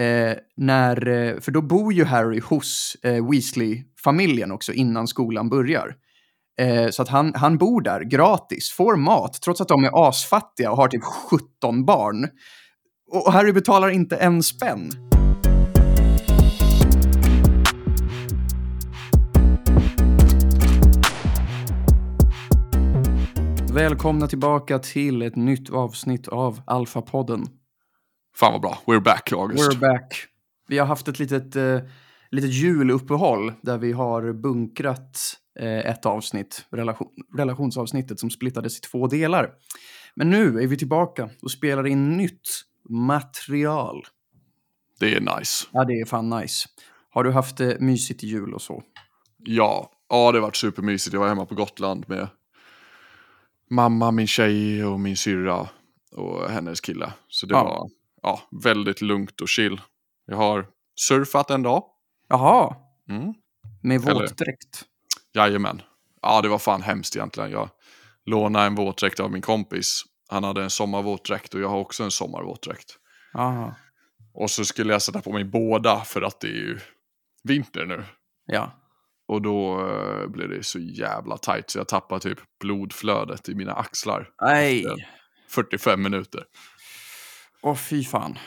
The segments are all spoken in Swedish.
Eh, när, eh, för då bor ju Harry hos eh, Weasley-familjen också innan skolan börjar. Eh, så att han, han bor där gratis, får mat, trots att de är asfattiga och har typ 17 barn. Och Harry betalar inte en spänn. Välkomna tillbaka till ett nytt avsnitt av Alfa-podden. Fan vad bra. We're back, August. We're back. Vi har haft ett litet, eh, litet juluppehåll där vi har bunkrat eh, ett avsnitt, relation, relationsavsnittet som splittades i två delar. Men nu är vi tillbaka och spelar in nytt material. Det är nice. Ja, det är fan nice. Har du haft det mysigt i jul och så? Ja, ja det har varit supermysigt. Jag var hemma på Gotland med mamma, min tjej och min syrra och hennes kille. Så det Ja. var ja, väldigt lugnt och chill. Jag har surfat en dag. Jaha, Mm. med Eller- våtdräkt. Jajamän. Ja, det var fan hemskt egentligen. Jag lånade en våtdräkt av min kompis. Han hade en sommarvåtdräkt och jag har också en sommarvåtdräkt. Aha. Och så skulle jag sätta på mig båda för att det är ju vinter nu. Ja. Och då eh, blev det så jävla tight så jag tappade typ blodflödet i mina axlar. Nej. efter 45 minuter. Åh, fy fan.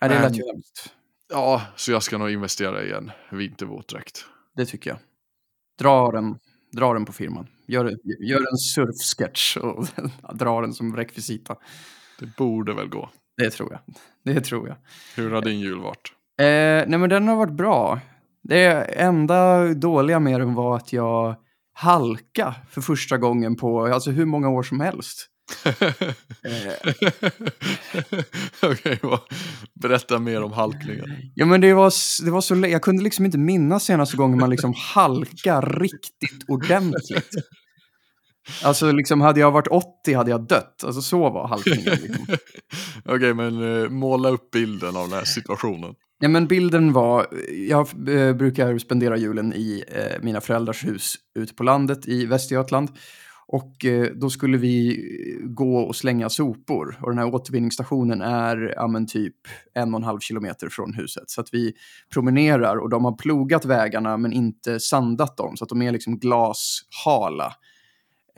Ja, det lät ju hemskt. Ja, så jag ska nog investera i en vintervåtdräkt. Det tycker jag. Dra den, dra den på firman. Gör, gör en surfsketch och dra den som rekvisita. Det borde väl gå. Det tror jag. Det tror jag. Hur har din jul varit? Eh, nej, men den har varit bra. Det enda dåliga med den var att jag halka för första gången på alltså hur många år som helst. Eh, Okej, vad- berätta mer om halkningen. ja, men det var, det var så Jag kunde liksom inte minnas senaste gången man liksom halka riktigt ordentligt. Alltså, liksom, hade jag varit 80 hade jag dött. Alltså, så var halkningen. Liksom. Okej, men eh, måla upp bilden av den här situationen. Ja, men bilden var, jag eh, brukar spendera julen i eh, mina föräldrars hus ute på landet i Västergötland. Och eh, då skulle vi eh, gå och slänga sopor. Och den här återvinningsstationen är ja, men typ en och en halv kilometer från huset. Så att vi promenerar och de har plogat vägarna men inte sandat dem. Så att de är liksom glashala.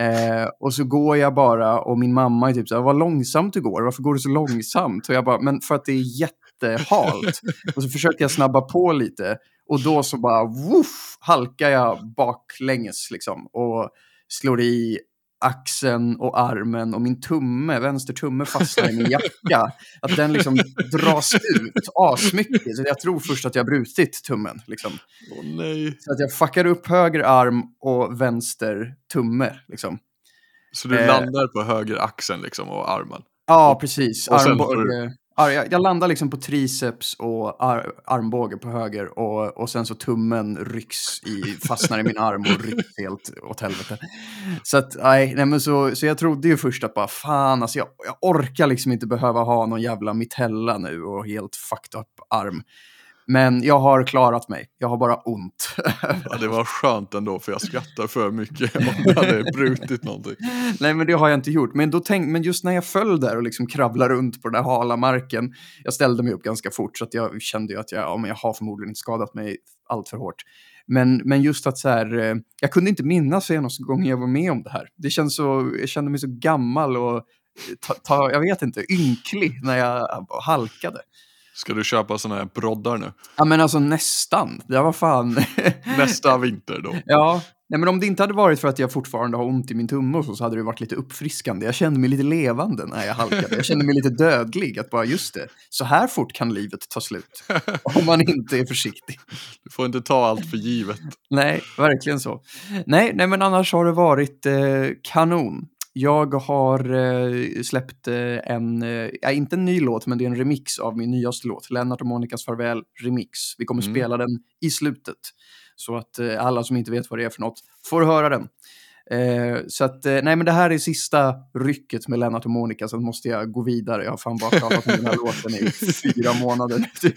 Eh, och så går jag bara och min mamma är typ så här, vad långsamt du går, varför går du så långsamt? Och jag bara, men för att det är jättehalt. och så försöker jag snabba på lite och då så bara, woof, halkar jag baklänges liksom och slår i axeln och armen och min tumme, vänster tumme fastnar i min jacka. Att den liksom dras ut asmycket. Så jag tror först att jag har brutit tummen. Liksom. Nej. Så att jag fuckar upp höger arm och vänster tumme. Liksom. Så du Eh. landar på höger axeln liksom och armen. Ja, precis. och sen Armbåge. Ar, jag, jag landar liksom på triceps och ar, armbåge på höger och, och sen så tummen rycks i, fastnar i min arm och rycks helt åt helvete. Så att, nej, nej men så, så jag trodde ju först att bara fan, alltså jag, jag orkar liksom inte behöva ha någon jävla mitella nu och helt fucked up arm. Men jag har klarat mig. Jag har bara ont. Ja, det var skönt ändå för jag skrattar för mycket om jag hade brutit någonting. Nej, men det har jag inte gjort. Men, då tänk, men just när jag föll där och liksom kravlade runt på den där hala marken. Jag ställde mig upp ganska fort så att jag kände ju att jag, ja, men jag har förmodligen inte skadat mig allt för hårt. Men, men just att så här, eh, jag kunde inte minnas senaste gången jag var med om det här. Det känns så, jag kände mig så gammal och ta, ta, jag vet inte, ynklig när jag halkade. Ska du köpa sådana här broddar nu? Ja men alltså nästan, det var fan. Nästa vinter då? Ja, nej, men om det inte hade varit för att jag fortfarande har ont i min tumme och så, så hade det varit lite uppfriskande. Jag kände mig lite levande när jag halkade. Jag kände mig lite dödlig. Att bara, just det, så här fort kan livet ta slut. Om man inte är försiktig. Du får inte ta allt för givet. Nej, verkligen så. Nej, nej men annars har det varit eh, kanon. Jag har eh, släppt eh, en, eh, inte en ny låt, men det är en remix av min nyaste låt, Lennart och Monikas farväl remix. Vi kommer Mm. spela den i slutet. Så att eh, alla som inte vet vad det är för något får höra den. Eh, så att, eh, nej men det här är sista rycket med Lennart och Monica, sen måste jag gå vidare. Jag har fan bara pratat med den här låten i fyra månader. Typ.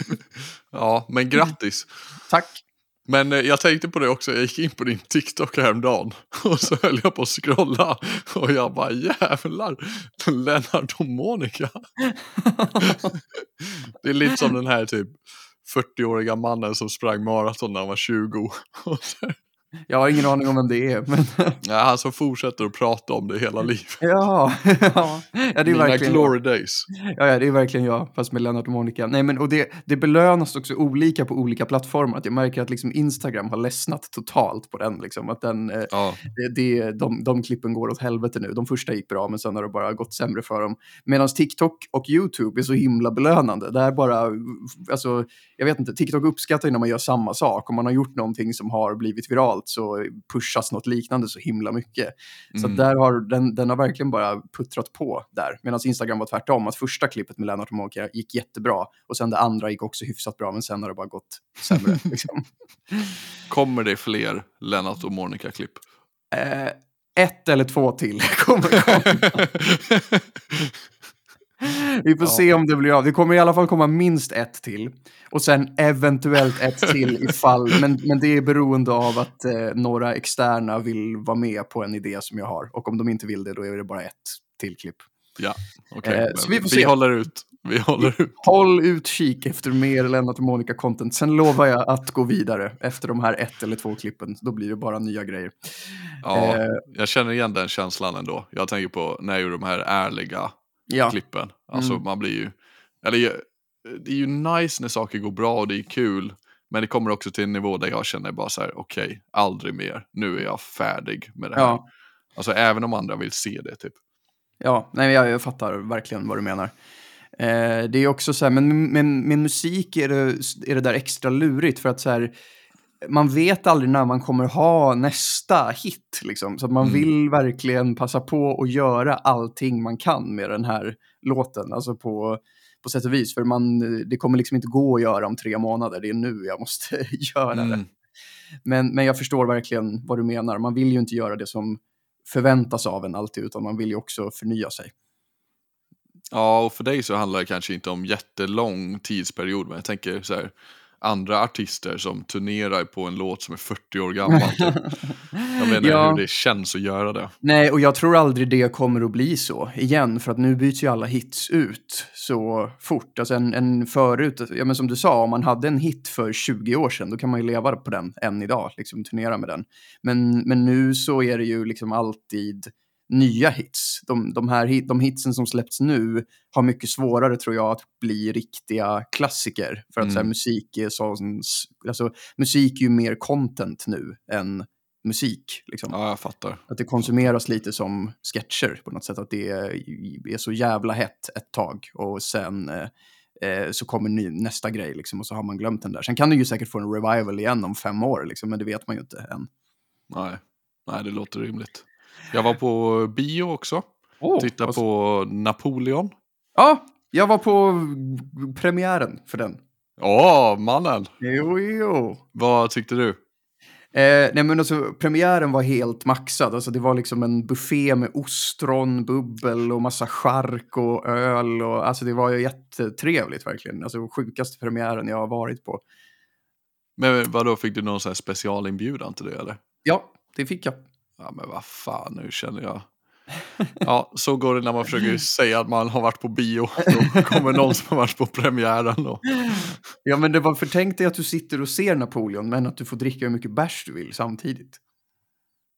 Ja, men grattis. Tack. Men eh, jag tänkte på det också, jag gick in på din TikTok häromdagen och så höll jag på att scrolla och jag bara jävlar, Lennart och Monica. det är lite som den här typ 40-åriga mannen som sprang maraton när han var 20. Jag har ingen aning om vem det är. Men ja, han som fortsätter att prata om det hela livet. ja, ja, ja, det är Mina verkligen glory days. Ja, ja, det är verkligen jag, fast med Lennart och Monica. Nej, men, och det, det belönas också olika på olika plattformar. Att jag märker att liksom Instagram har ledsnat totalt på den. Liksom, att den eh, Ja, det, det, de, de klippen går åt helvete nu. De första gick bra, men sen har det bara gått sämre för dem. Medan TikTok och YouTube är så himla belönande. Där bara, alltså, jag vet inte, TikTok uppskattar när man gör samma sak. Om man har gjort någonting som har blivit viralt så pushas något liknande så himla mycket. Så Mm. att där har den, den har verkligen bara puttrat på där. Medan Instagram var tvärtom, att första klippet med Lennart och Monica gick jättebra och sen det andra gick också hyfsat bra, men sen har det bara gått sämre. liksom. kommer det fler Lennart och Monica-klipp? eh, ett eller två till kommer komma. Vi får Ja. se om det blir av. Det kommer i alla fall komma minst ett till. Och sen eventuellt ett till ifall. Men, men det är beroende av att eh, några externa vill vara med på en idé som jag har. Och om de inte vill det, då är det bara ett till klipp. Ja, okej. Eh, men så vi får vi se. håller ut. Vi håller ut. Håll utkik efter mer Lennart och Monica-content. Sen lovar jag att gå vidare efter de här ett eller två klippen. Då blir det bara nya grejer. Ja, Eh. jag känner igen den känslan ändå. Jag tänker på när jag gjorde de här ärliga Ja, klippen. Alltså Mm. man blir ju, eller det är ju nice när saker går bra och det är kul. Men det kommer också till en nivå där jag känner bara så här, okej, aldrig mer. Nu är jag färdig med det här. ja. Alltså även om andra vill se det typ. Ja, nej, jag, jag fattar verkligen vad du menar. Eh, det är också så här, men men med musik är det, är det där extra lurigt för att så här, man vet aldrig när man kommer ha nästa hit. Liksom. Så man Mm. vill verkligen passa på att göra allting man kan med den här låten. Alltså på, på sätt och vis. För man, det kommer liksom inte gå att göra om tre månader. Det är nu jag måste göra det. Mm. Men, men jag förstår verkligen vad du menar. Man vill ju inte göra det som förväntas av en alltid, utan man vill ju också förnya sig. Ja, och för dig så handlar det kanske inte om jättelång tidsperiod, men jag tänker så här, andra artister som turnerar på en låt som är 40 år gammal. Typ. Jag menar Ja. hur det känns att göra det. Nej, och jag tror aldrig det kommer att bli så igen, för att nu byts ju alla hits ut så fort. Alltså en, en förut, ja men som du sa, om man hade en hit för 20 år sedan, då kan man ju leva på den än idag, liksom turnera med den. Men, men nu så är det ju liksom alltid nya hits. De, de här de hitsen som släppts nu har mycket svårare tror jag att bli riktiga klassiker. För att så här, Mm. musik är så, alltså musik är ju mer content nu än musik. Liksom. Ja, jag fattar. Att det konsumeras lite som sketcher på något sätt. Att det är, är så jävla hett ett tag och sen eh, eh, så kommer ny, nästa grej liksom, och så har man glömt den där. Sen kan du ju säkert få en revival igen om fem år, liksom, men det vet man ju inte än. Nej. Nej, det låter rimligt. Jag var på bio också. Oh, Titta på Napoleon. Ja, jag var på premiären för den. Åh, mannen! Jo, jo. Vad tyckte du? Eh, nej men alltså, premiären var helt maxad. Alltså, det var liksom en buffé med ostron, bubbel och massa chark och öl. Och, alltså, det var ju jättetrevligt verkligen. Alltså, sjukaste premiären jag har varit på. Men vadå, fick du någon sån här specialinbjudan till det eller? Ja, det fick jag. Ja, men vad fan, nu känner jag. Ja, så går det när man försöker säga att man har varit på bio. Då kommer någon som har varit på premiären. Och... Ja, men det var för tänk dig att du sitter och ser Napoleon, men att du får dricka hur mycket bärs du vill samtidigt.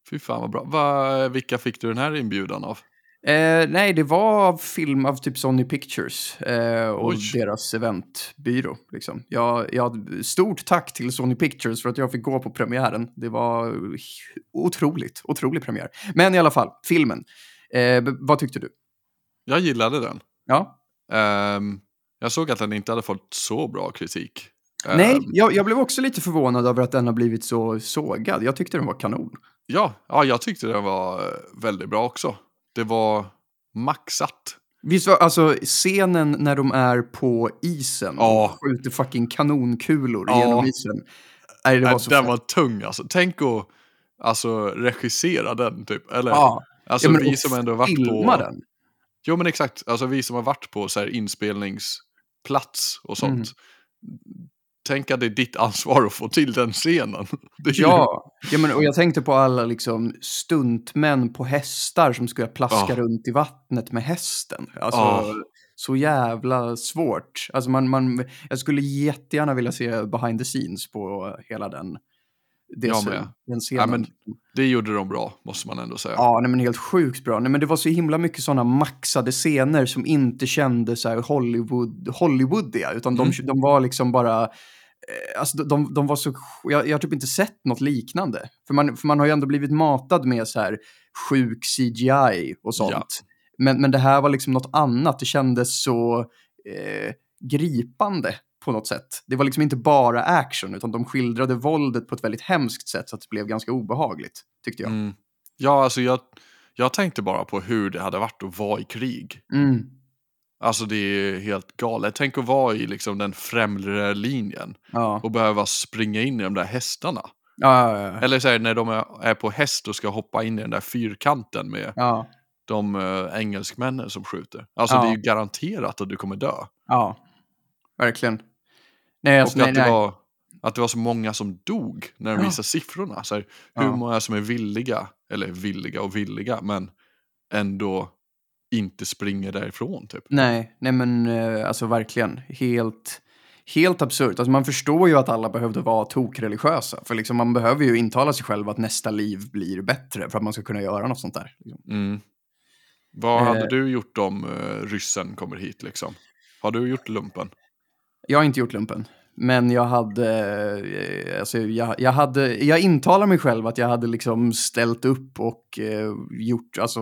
Fy fan vad bra. Va, vilka fick du den här inbjudan av? Eh, nej, det var film av typ Sony Pictures eh, och Oj. deras eventbyrå. Liksom. Jag, jag, stort tack till Sony Pictures för att jag fick gå på premiären. Det var otroligt, otrolig premiär. Men i alla fall, filmen. Eh, vad tyckte du? Jag gillade den. Ja. Ehm, jag såg att den inte hade fått så bra kritik. Nej, jag, jag blev också lite förvånad över att den har blivit så sågad. Jag tyckte den var kanon. Ja, ja, jag tyckte den var eh, väldigt bra också. Det var maxat. Visst var alltså scenen när de är på isen Ja. och skjuter fucking kanonkulor Ja. genom isen. Nej, det var så den fett. var tung alltså. Tänk att alltså, regissera den typ. Eller, Ja, alltså ja, men vi som ändå varit filma på... den. Jo men exakt, alltså vi som har varit på så här inspelningsplats och sånt. Mm. Tänk att det är ditt ansvar att få till den scenen. Ja, ja men, och jag tänkte på alla liksom stuntmän på hästar som skulle plaska Ja. runt i vattnet med hästen. Alltså, Ja. så jävla svårt. Alltså man, man, jag skulle jättegärna vilja se behind the scenes på hela den, det, Jag med. den scenen. Ja, men det gjorde de bra, måste man ändå säga. Ja, nej, men helt sjukt bra. Nej, men det var så himla mycket sådana maxade scener som inte kändes så här Hollywood, Hollywoodiga, utan de, de var liksom bara... eh, Alltså, de- de, de var så... Jag, jag har typ inte sett något liknande. För man, för man har ju ändå blivit matad med så här sjuk CGI och sånt. Ja. Men, men det här var liksom något annat. Det kändes så eh, gripande på något sätt. Det var liksom inte bara action, utan de skildrade våldet på ett väldigt hemskt sätt så att det blev ganska obehagligt, tyckte jag. Mm. Ja, alltså jag, jag tänkte bara på hur det hade varit att vara i krig. Mm. Alltså det är helt galet. Tänk att vara i liksom den främre linjen Ja. och behöva springa in i de där hästarna. Ja, ja. Eller så här, när de är på häst och ska hoppa in i den där fyrkanten med de uh, engelskmännen som skjuter. Alltså det är ju garanterat att du kommer dö. ja. Verkligen. Nej, alltså, och nej, att, det nej. var, att det var så många som dog när de Ja. visade siffrorna. Så här, hur Ja. många som är villiga, eller villiga och villiga, men ändå inte springer därifrån typ. nej, nej, men eh, alltså verkligen. Helt, helt absurt. Alltså, man förstår ju att alla behövde vara tokreligiösa. För liksom, man behöver ju intala sig själv att nästa liv blir bättre för att man ska kunna göra något sånt där. Liksom. Mm. Vad Eh. hade du gjort om uh, ryssen kommer hit liksom? Har du gjort lumpen? Jag har inte gjort lumpen. Men jag hade, eh, alltså jag, jag hade, jag intalar mig själv att jag hade liksom ställt upp och eh, gjort, alltså,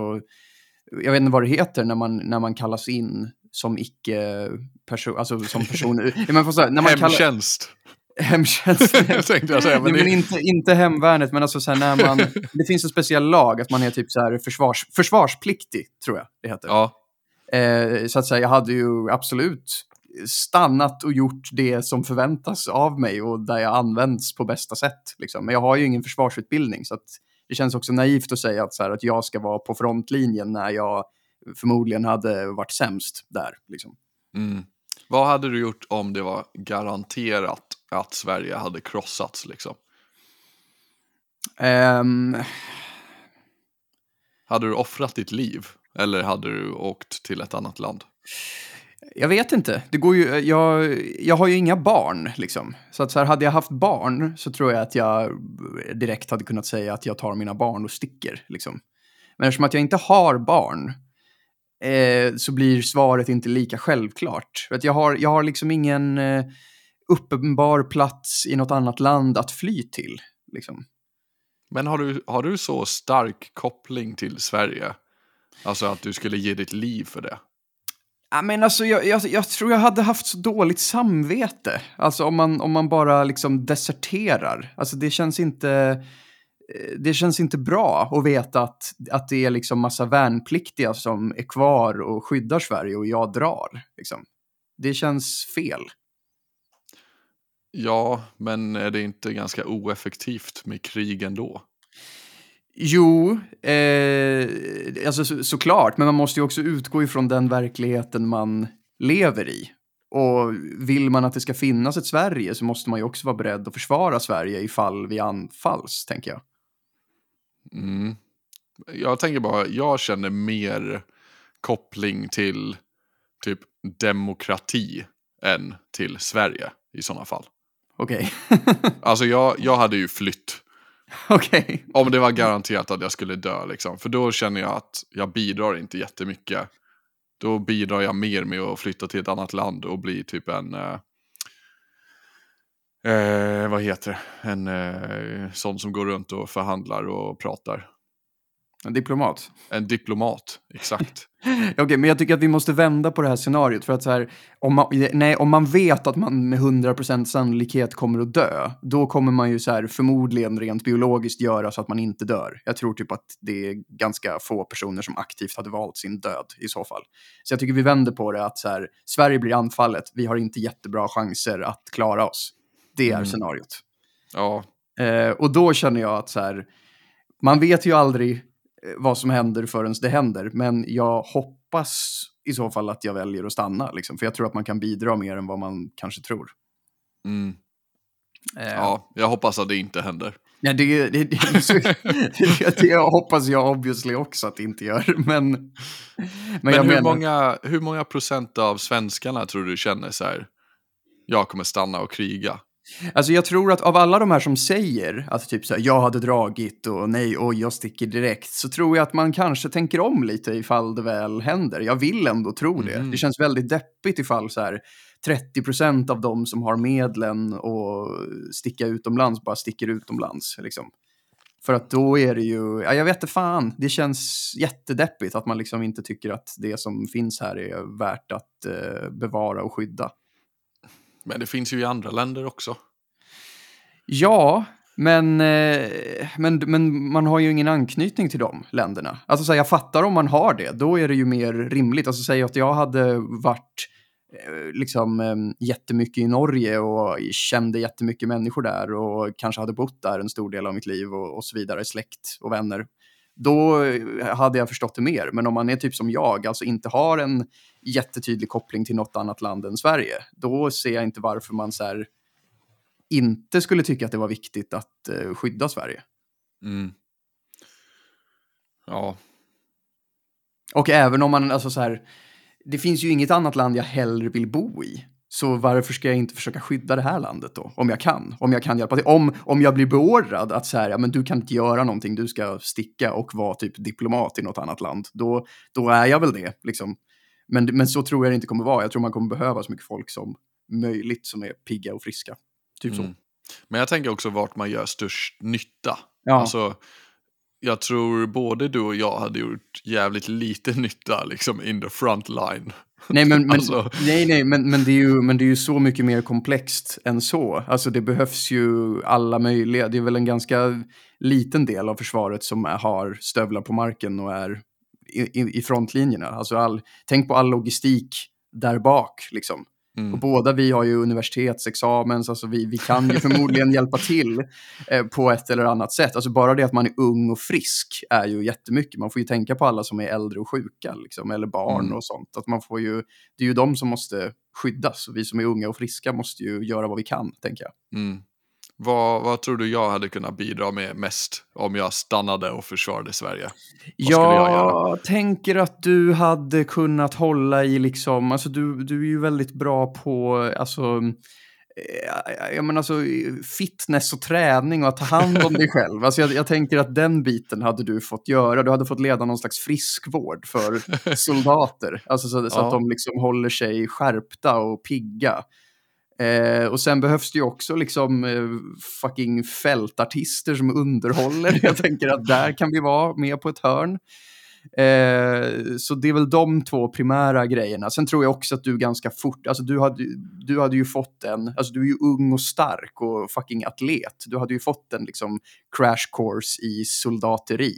jag vet inte vad det heter när man, när man kallas in som icke person, alltså som person, men säga, när man kallar, Hemtjänst, hemtjänst. tänkte jag säga. Men Nej, men inte, inte hemvärnet, men alltså så här, när man, det finns en speciell lag att man är typ så här försvars, försvarspliktig, tror jag det heter. ja, Eh, så att säga, jag hade ju absolut stannat och gjort det som förväntas av mig och där jag används på bästa sätt. Liksom. Men jag har ju ingen försvarsutbildning så att det känns också naivt att säga att, så här, att jag ska vara på frontlinjen när jag förmodligen hade varit sämst där. Liksom. mm. Vad hade du gjort om det var garanterat att Sverige hade krossats liksom? Ehm, Hade du offrat ditt liv? Eller hade du åkt till ett annat land? Jag vet inte. Det går ju, jag, jag har ju inga barn. Liksom. Så, att så här, hade jag haft barn så tror jag att jag direkt hade kunnat säga att jag tar mina barn och sticker. Liksom. Men eftersom att jag inte har barn eh, så blir svaret inte lika självklart. För att jag, har, jag har liksom ingen eh, uppenbar plats i något annat land att fly till. Liksom. Men har du, har du så stark koppling till Sverige? Alltså att du skulle ge ditt liv för det? Ja, men alltså, jag, jag, jag tror jag hade haft så dåligt samvete. Alltså om man, om man bara liksom deserterar. Alltså det känns inte... Eh, det känns inte bra att veta att, att det är liksom massa värnpliktiga som är kvar och skyddar Sverige och jag drar. Liksom. Det känns fel. Ja, men är det inte ganska oeffektivt med krig ändå? Jo, eh, alltså så, såklart, men man måste ju också utgå ifrån den verkligheten man lever i. Och vill man att det ska finnas ett Sverige så måste man ju också vara beredd att försvara Sverige ifall vi anfalls, tänker jag. Mm. Jag tänker bara, jag känner mer koppling till typ demokrati än till Sverige i sådana fall. Okej. Alltså jag, jag hade ju flytt. Okej. Om det var garanterat att jag skulle dö liksom. För då känner jag att jag bidrar inte jättemycket. Då bidrar jag mer med att flytta till ett annat land och bli typ en... Eh, eh, vad heter det? En eh, sån som går runt och förhandlar och pratar. En diplomat. En diplomat, exakt. Okej, men jag tycker att vi måste vända på det här scenariot. För att så här, om man, nej, om man vet att man med 100% sannolikhet kommer att dö, då kommer man ju så här, förmodligen rent biologiskt göra så att man inte dör. Jag tror typ att det är ganska få personer som aktivt hade valt sin död i så fall. Så jag tycker vi vänder på det att så här, Sverige blir anfallet, vi har inte jättebra chanser att klara oss. Det är Mm. scenariot. Ja, Eh, och då känner jag att så här, man vet ju aldrig vad som händer förrän det händer, men jag hoppas i så fall att jag väljer att stanna, liksom, för jag tror att man kan bidra mer än vad man kanske tror. mm. Eh, Ja, jag hoppas att det inte händer. Ja, det, det, det, så, det, hoppas jag obviously också att det inte gör. Men, men, Men, hur, menar, många, hur många procent av svenskarna tror du känner så här, jag kommer stanna och kriga? Alltså jag tror att av alla de här som säger att typ så här, jag hade dragit och nej, och jag sticker direkt, så tror jag att man kanske tänker om lite ifall det väl händer. Jag vill ändå tro det. Mhm. Det känns väldigt deppigt ifall så här 30 procent av de som har medlen och sticka utomlands bara sticker utomlands. Liksom. För att då är det ju, ja, jag vet inte fan, det känns jättedeppigt att man liksom inte tycker att det som finns här är värt att eh, bevara och skydda. Men det finns ju i andra länder också. Ja, men, eh, men, men man har ju ingen anknytning till de länderna. Alltså så här, jag fattar om man har det, då är det ju mer rimligt. Alltså säg att jag hade varit eh, liksom ehm, jättemycket i Norge och kände jättemycket människor där och kanske hade bott där en stor del av mitt liv och, och så vidare, släkt och vänner. Då eh, hade jag förstått det mer. Men om man är typ som jag, alltså inte har en jättetydlig koppling till något annat land än Sverige, då ser jag inte varför man så här inte skulle tycka att det var viktigt att eh, skydda Sverige. Mm. Ja, Och även om man, alltså så här, det finns ju inget annat land jag hellre vill bo i. Så varför ska jag inte försöka skydda det här landet då? Om jag kan. Om jag kan hjälpa till. Om, om jag blir beordrad att så här, ja men du kan inte göra någonting, du ska sticka och vara typ diplomat i något annat land. Då, då är jag väl det, liksom. Men, men så tror jag det inte kommer vara. Jag tror man kommer behöva så mycket folk som möjligt som är pigga och friska. Typ så. Mm. Men jag tänker också vart man gör störst nytta. Ja. Alltså, jag tror både du och jag hade gjort jävligt lite nytta liksom in the front line. Nej, men, men, Alltså- nej, nej, men, men, det är ju, men det är ju så mycket mer komplext än så. Alltså det behövs ju alla möjliga. Det är väl en ganska liten del av försvaret som är, har stövlar på marken och är i, i, i frontlinjerna. Alltså all, tänk på all logistik där bak. Liksom. Mm. Och båda vi har ju universitetsexamen, så alltså vi, vi kan ju förmodligen hjälpa till eh, på ett eller annat sätt. Alltså bara det att man är ung och frisk är ju jättemycket. Man får ju tänka på alla som är äldre och sjuka, liksom, eller barn Mm. och sånt. Att man får ju, det är ju de som måste skyddas och vi som är unga och friska måste ju göra vad vi kan, tänker jag. Mm. Vad, vad tror du jag hade kunnat bidra med mest om jag stannade och försvarade Sverige? Vad jag göra? tänker att du hade kunnat hålla i liksom, alltså du, du är ju väldigt bra på, alltså, eh, jag menar alltså fitness och träning och att ta hand om dig själv. Alltså jag, jag tänker att den biten hade du fått göra. Du hade fått leda någon slags friskvård för soldater. Alltså så, så Ja. att de liksom håller sig skärpta och pigga. Eh, och sen behövs det ju också liksom eh, fucking fältartister som underhåller. Jag tänker att där kan vi vara med på ett hörn. Eh, så det är väl de två primära grejerna. Sen tror jag också att du ganska fort, alltså du hade, du hade ju fått en, alltså du är ju ung och stark och fucking atlet. Du hade ju fått en liksom crash course i soldateri.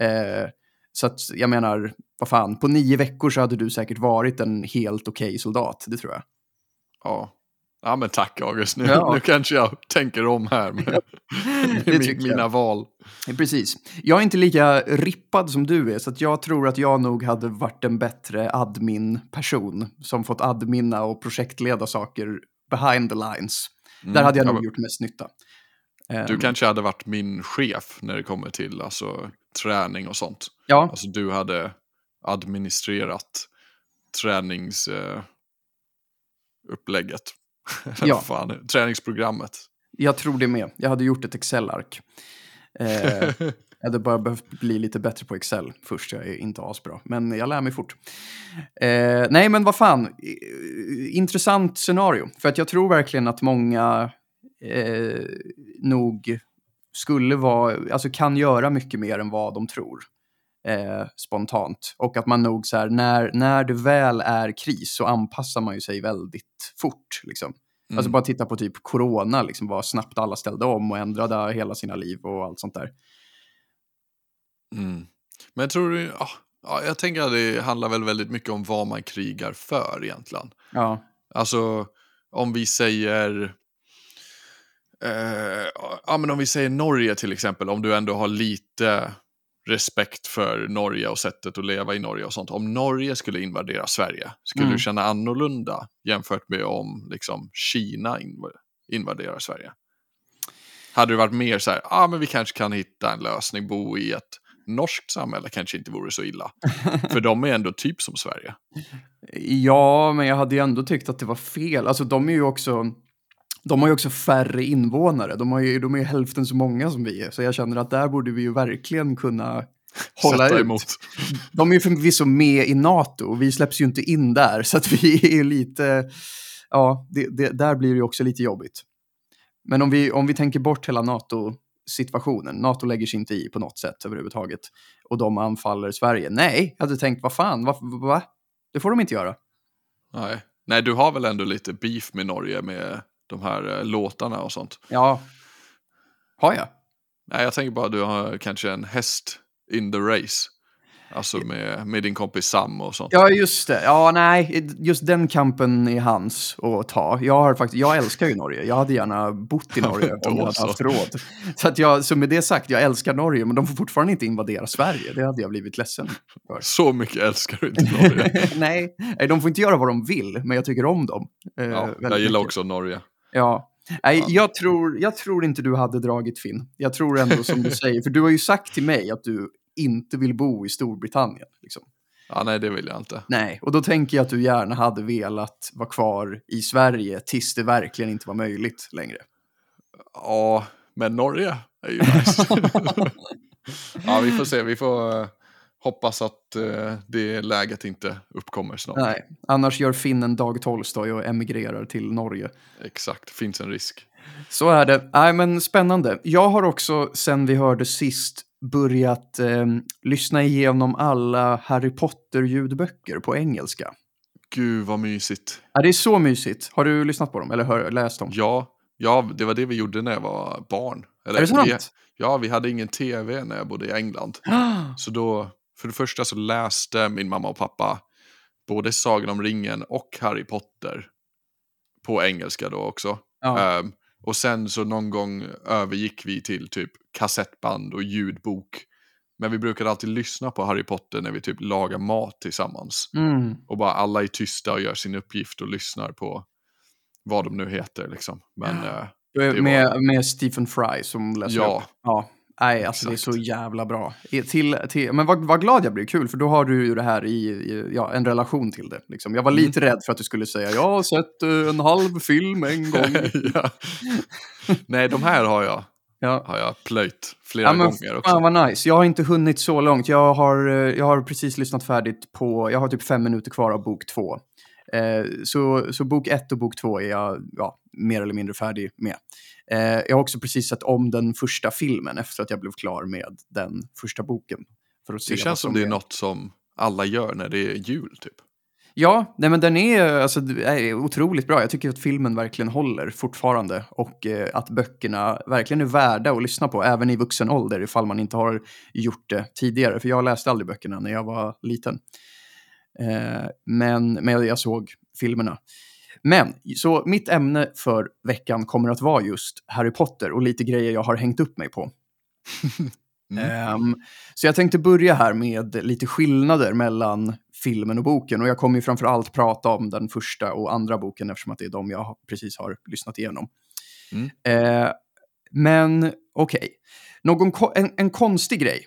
Eh, så att jag menar, vad fan, på nio veckor så hade du säkert varit en helt okej soldat, det tror jag. Ja ja, men tack August. Nu, Ja. nu kanske jag tänker om här med, med min, mina val. Precis. Jag är inte lika rippad som du är, så att jag tror att jag nog hade varit en bättre admin-person som fått adminna och projektleda saker behind the lines. Mm. Där hade jag Ja, nog men gjort mest nytta. Du Ehm, kanske hade varit min chef när det kommer till alltså, träning och sånt. Ja, Alltså du hade administrerat tränings... Eh, upplägget. Eller Ja. fan, träningsprogrammet. jag tror det med. Jag hade gjort ett Excel-ark. Eh, jag hade bara behövt bli lite bättre på Excel först. Jag är inte asbra, men jag lär mig fort. Eh, nej, men vad fan. Eh, Intressant scenario. För att jag tror verkligen att många eh, nog skulle vara, alltså kan göra mycket mer än vad de tror. Eh, spontant. Och att man nog så här, när, när det väl är kris så anpassar man ju sig väldigt fort. Liksom. Alltså Mm. bara titta på typ corona, liksom, vad snabbt alla ställde om och ändrade hela sina liv och allt sånt där. Mm. Men jag tror ja, ja, jag tänker att det handlar väl väldigt mycket om vad man krigar för egentligen. Ja, Alltså om vi säger, eh, ja men om vi säger Norge till exempel, om du ändå har lite respekt för Norge och sättet att leva i Norge och sånt. Om Norge skulle invadera Sverige, skulle Mm. du känna annorlunda jämfört med om liksom Kina inv- invaderar Sverige? Hade det varit mer så här, ah, men vi kanske kan hitta en lösning, bo i ett norskt samhälle kanske inte vore så illa. För de är ändå typ som Sverige. Ja, men jag hade ju ändå tyckt att det var fel. Alltså de är ju också, de har ju också färre invånare. De, har ju, de är ju hälften så många som vi är. Så jag känner att där borde vi ju verkligen kunna hålla Sätta ut. emot. De är ju förvisso med i NATO och vi släpps ju inte in där. Så att vi är lite, ja, det, det, där blir det ju också lite jobbigt. Men om vi, om vi tänker bort hela NATO-situationen, NATO lägger sig inte i på något sätt överhuvudtaget, och de anfaller Sverige. Nej, jag hade tänkt, vad fan, va? va? Det får de inte göra. Nej. Nej, du har väl ändå lite beef med Norge med de här eh, låtarna och sånt. Ja, har jag? Nej, jag tänker bara att du har kanske en häst in the race. Alltså med, med din kompis Sam och sånt. Ja, just det. Ja, nej, just den kampen är hans att ta. Jag, har faktiskt, jag älskar ju Norge. Jag hade gärna bott i Norge om jag hade så. haft råd. Så, att jag, så med det sagt, jag älskar Norge, men de får fortfarande inte invadera Sverige. Det hade jag blivit ledsen för. Så mycket älskar du inte Norge. nej, de får inte göra vad de vill, men jag tycker om dem. eh, Ja, jag gillar mycket. också Norge. Ja. Nej, Ja. jag, tror, jag tror inte du hade dragit Finn. Jag tror ändå som du säger, för du har ju sagt till mig att du inte vill bo i Storbritannien. Liksom. Ja, nej, det vill jag inte. Nej, och då tänker jag att du gärna hade velat vara kvar i Sverige tills det verkligen inte var möjligt längre. Ja, men Norge är ju nice. ja, vi får se. Vi får eh, hoppas att eh, det läget inte uppkommer snart. Nej, annars gör finnen Dag Tolstoj och emigrerar till Norge. Exakt, finns en risk. Så är det. Nej, men spännande. Jag har också, sen vi hörde sist, börjat eh, lyssna igenom alla Harry Potter-ljudböcker på engelska. Gud vad mysigt. Ja, det är så mysigt. Har du lyssnat på dem eller hör, läst dem? Ja, ja, det var det vi gjorde när jag var barn. Eller, är det sant? Vi, ja, vi hade ingen tv när jag bodde i England. Så då, för det första så läste min mamma och pappa både Sagan om ringen och Harry Potter på engelska då också. Ja. Ehm, och sen så någon gång övergick vi till typ kassettband och ljudbok. Men vi brukade alltid lyssna på Harry Potter när vi typ lagar mat tillsammans. Mm. Och bara alla är tysta och gör sin uppgift och lyssnar på vad de nu heter liksom. Men eh, Det Med, med Stephen Fry som läser Ja. upp. Ja. Nej, alltså det är Exakt. så jävla bra. Till, till, men vad, vad glad jag blir, kul, för då har du ju det här i, i ja, en relation till det. Liksom. Jag var Mm. lite rädd för att du skulle säga jag har sett eh, en halv film en gång. ja. Nej, de här har jag, ja. har jag plöjt flera Ja, men gånger också. fan vad nice. Jag har inte hunnit så långt. Jag har, eh, jag har precis lyssnat färdigt på, jag har typ fem minuter kvar av bok två. Eh, så, så bok ett och bok två är jag ja, mer eller mindre färdig med. Eh, jag har också precis sett om den första filmen efter att jag blev klar med den första boken. För att se Det känns som det är något som alla gör när det är jul typ. Ja, nej men den är, alltså, är otroligt bra. Jag tycker att filmen verkligen håller fortfarande och eh, att böckerna verkligen är värda att lyssna på, även i vuxen ålder ifall man inte har gjort det tidigare. För jag läste aldrig böckerna när jag var liten. Eh, men, men jag såg filmerna. Men, så mitt ämne för veckan kommer att vara just Harry Potter och lite grejer jag har hängt upp mig på. Mm. Ehm, så jag tänkte börja här med lite skillnader mellan filmen och boken. Och jag kommer ju framför allt prata om den första och andra boken eftersom att det är de jag precis har lyssnat igenom. Mm. Eh, men okej, Någon ko- en, en konstig grej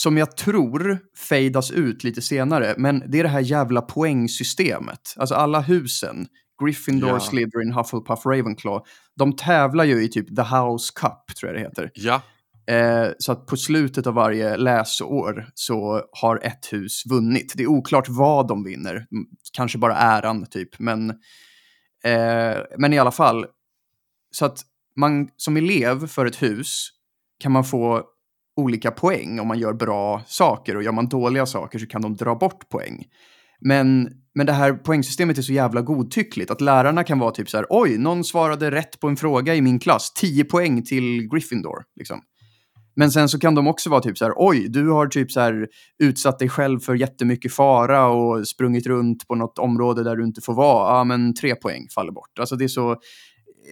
som jag tror fejdas ut lite senare, men det är det här jävla poängsystemet. Alltså alla husen, Gryffindor, Ja. Slytherin, Hufflepuff, Ravenclaw, de tävlar ju i typ The House Cup, tror jag det heter. Ja, Eh, så att på slutet av varje läsår så har ett hus vunnit. Det är oklart vad de vinner, kanske bara äran typ, men, eh, men i alla fall. Så att man som elev för ett hus kan man få olika poäng om man gör bra saker och gör man dåliga saker så kan de dra bort poäng. Men, men det här poängsystemet är så jävla godtyckligt att lärarna kan vara typ så här, oj, någon svarade rätt på en fråga i min klass, 10 poäng till Gryffindor. Liksom. Men sen så kan de också vara typ så här, oj, du har typ så här utsatt dig själv för jättemycket fara och sprungit runt på något område där du inte får vara. Ja, men tre poäng faller bort. Alltså det är så,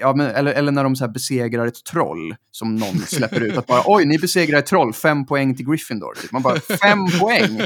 Ja, men, eller, eller när de så här besegrar ett troll som någon släpper ut. Att bara, oj, ni besegrar ett troll, fem poäng till Gryffindor. Typ. Man bara, fem poäng?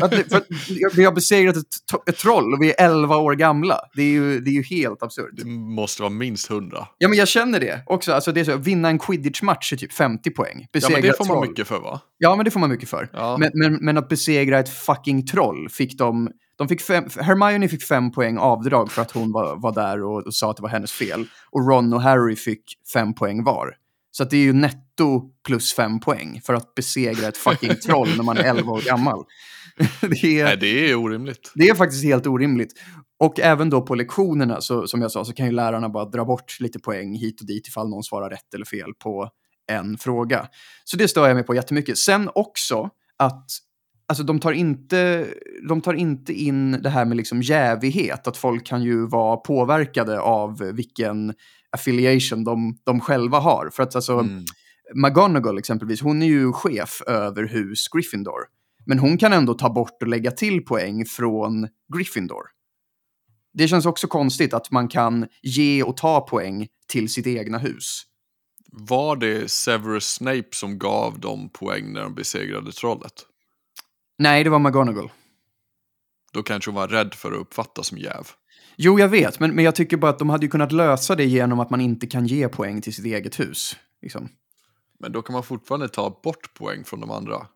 Att, för att vi har besegrat ett, ett troll och vi är elva år gamla. Det är ju, det är ju helt absurt. Det måste vara minst hundra. Ja, men jag känner det också. Alltså, det är så, vinna en quidditch-match är typ 50 poäng. Ja, Besegra men det får man troll. mycket för va? Ja, men det får man mycket för. Ja. Men, men, men att besegra ett fucking troll fick de... de fick fem, Hermione fick fem poäng avdrag för att hon var, var där och, och sa att det var hennes fel. Och Ron och Harry fick fem poäng var. Så det är ju netto plus fem poäng för att besegra ett fucking troll när man är 11 år gammal. det, är, Nej, det är orimligt. det är faktiskt helt orimligt. Och även då på lektionerna, så, som jag sa, så kan ju lärarna bara dra bort lite poäng hit och dit ifall någon svarar rätt eller fel på en fråga. Så det stör jag mig på jättemycket. Sen också att alltså, de, tar inte, de tar inte in det här med liksom jävighet, att folk kan ju vara påverkade av vilken affiliation de, de själva har. För att alltså, Mm. McGonagall exempelvis, hon är ju chef över hus Gryffindor. Men hon kan ändå ta bort och lägga till poäng från Gryffindor. Det känns också konstigt att man kan ge och ta poäng till sitt egna hus. Var det Severus Snape som gav dem poäng när de besegrade trollet? Nej, det var McGonagall. Då kanske hon var rädd för att uppfattas som jäv. Jo, jag vet, men, men jag tycker bara att de hade ju kunnat lösa det genom att man inte kan ge poäng till sitt eget hus. Liksom. Men då kan man fortfarande ta bort poäng från de andra.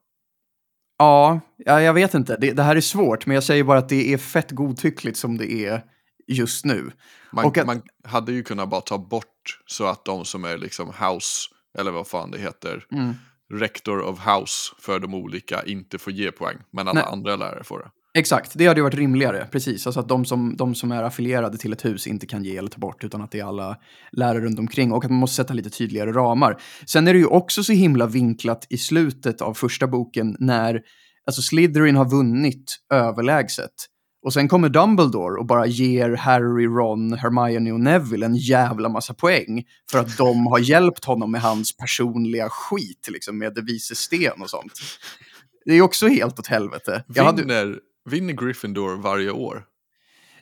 Ja, ja, jag vet inte. Det, det här är svårt, men jag säger bara att det är fett godtyckligt som det är just nu. Man, att- man hade ju kunnat bara ta bort så att de som är liksom house, eller vad fan det heter, Mm. Rector of house för de olika inte får ge poäng. Men alla Nej. andra lärare får det. Exakt, det hade ju varit rimligare. Precis, alltså att de som, de som är affilierade till ett hus inte kan ge eller ta bort, utan att det är alla lärare runt omkring och att man måste sätta lite tydligare ramar. Sen är det ju också så himla vinklat i slutet av första boken när alltså Slytherin har vunnit överlägset. Och sen kommer Dumbledore och bara ger Harry, Ron, Hermione och Neville en jävla massa poäng för att de har hjälpt honom med hans personliga skit, liksom med det vise sten och sånt. Det är också helt åt helvete. Jag hade- Vinner, vinner Gryffindor varje år?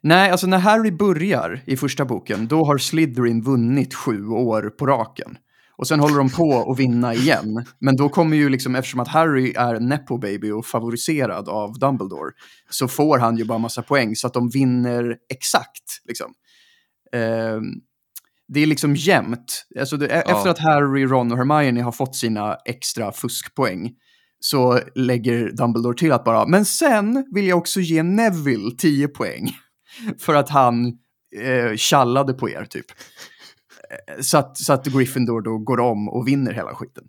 Nej, alltså när Harry börjar i första boken, då har Slytherin vunnit sju år på raken. Och sen håller de på att vinna igen. Men då kommer ju liksom, eftersom att Harry är nepo baby och favoriserad av Dumbledore, så får han ju bara massa poäng så att de vinner exakt. Liksom. Ehm, det är liksom jämnt. Alltså det, Ja. Efter att Harry, Ron och Hermione har fått sina extra fuskpoäng så lägger Dumbledore till att bara, men sen vill jag också ge Neville 10 poäng. För att han eh, tjallade på er, typ. Eh, Så att, så att Gryffindor då går om och vinner hela skiten.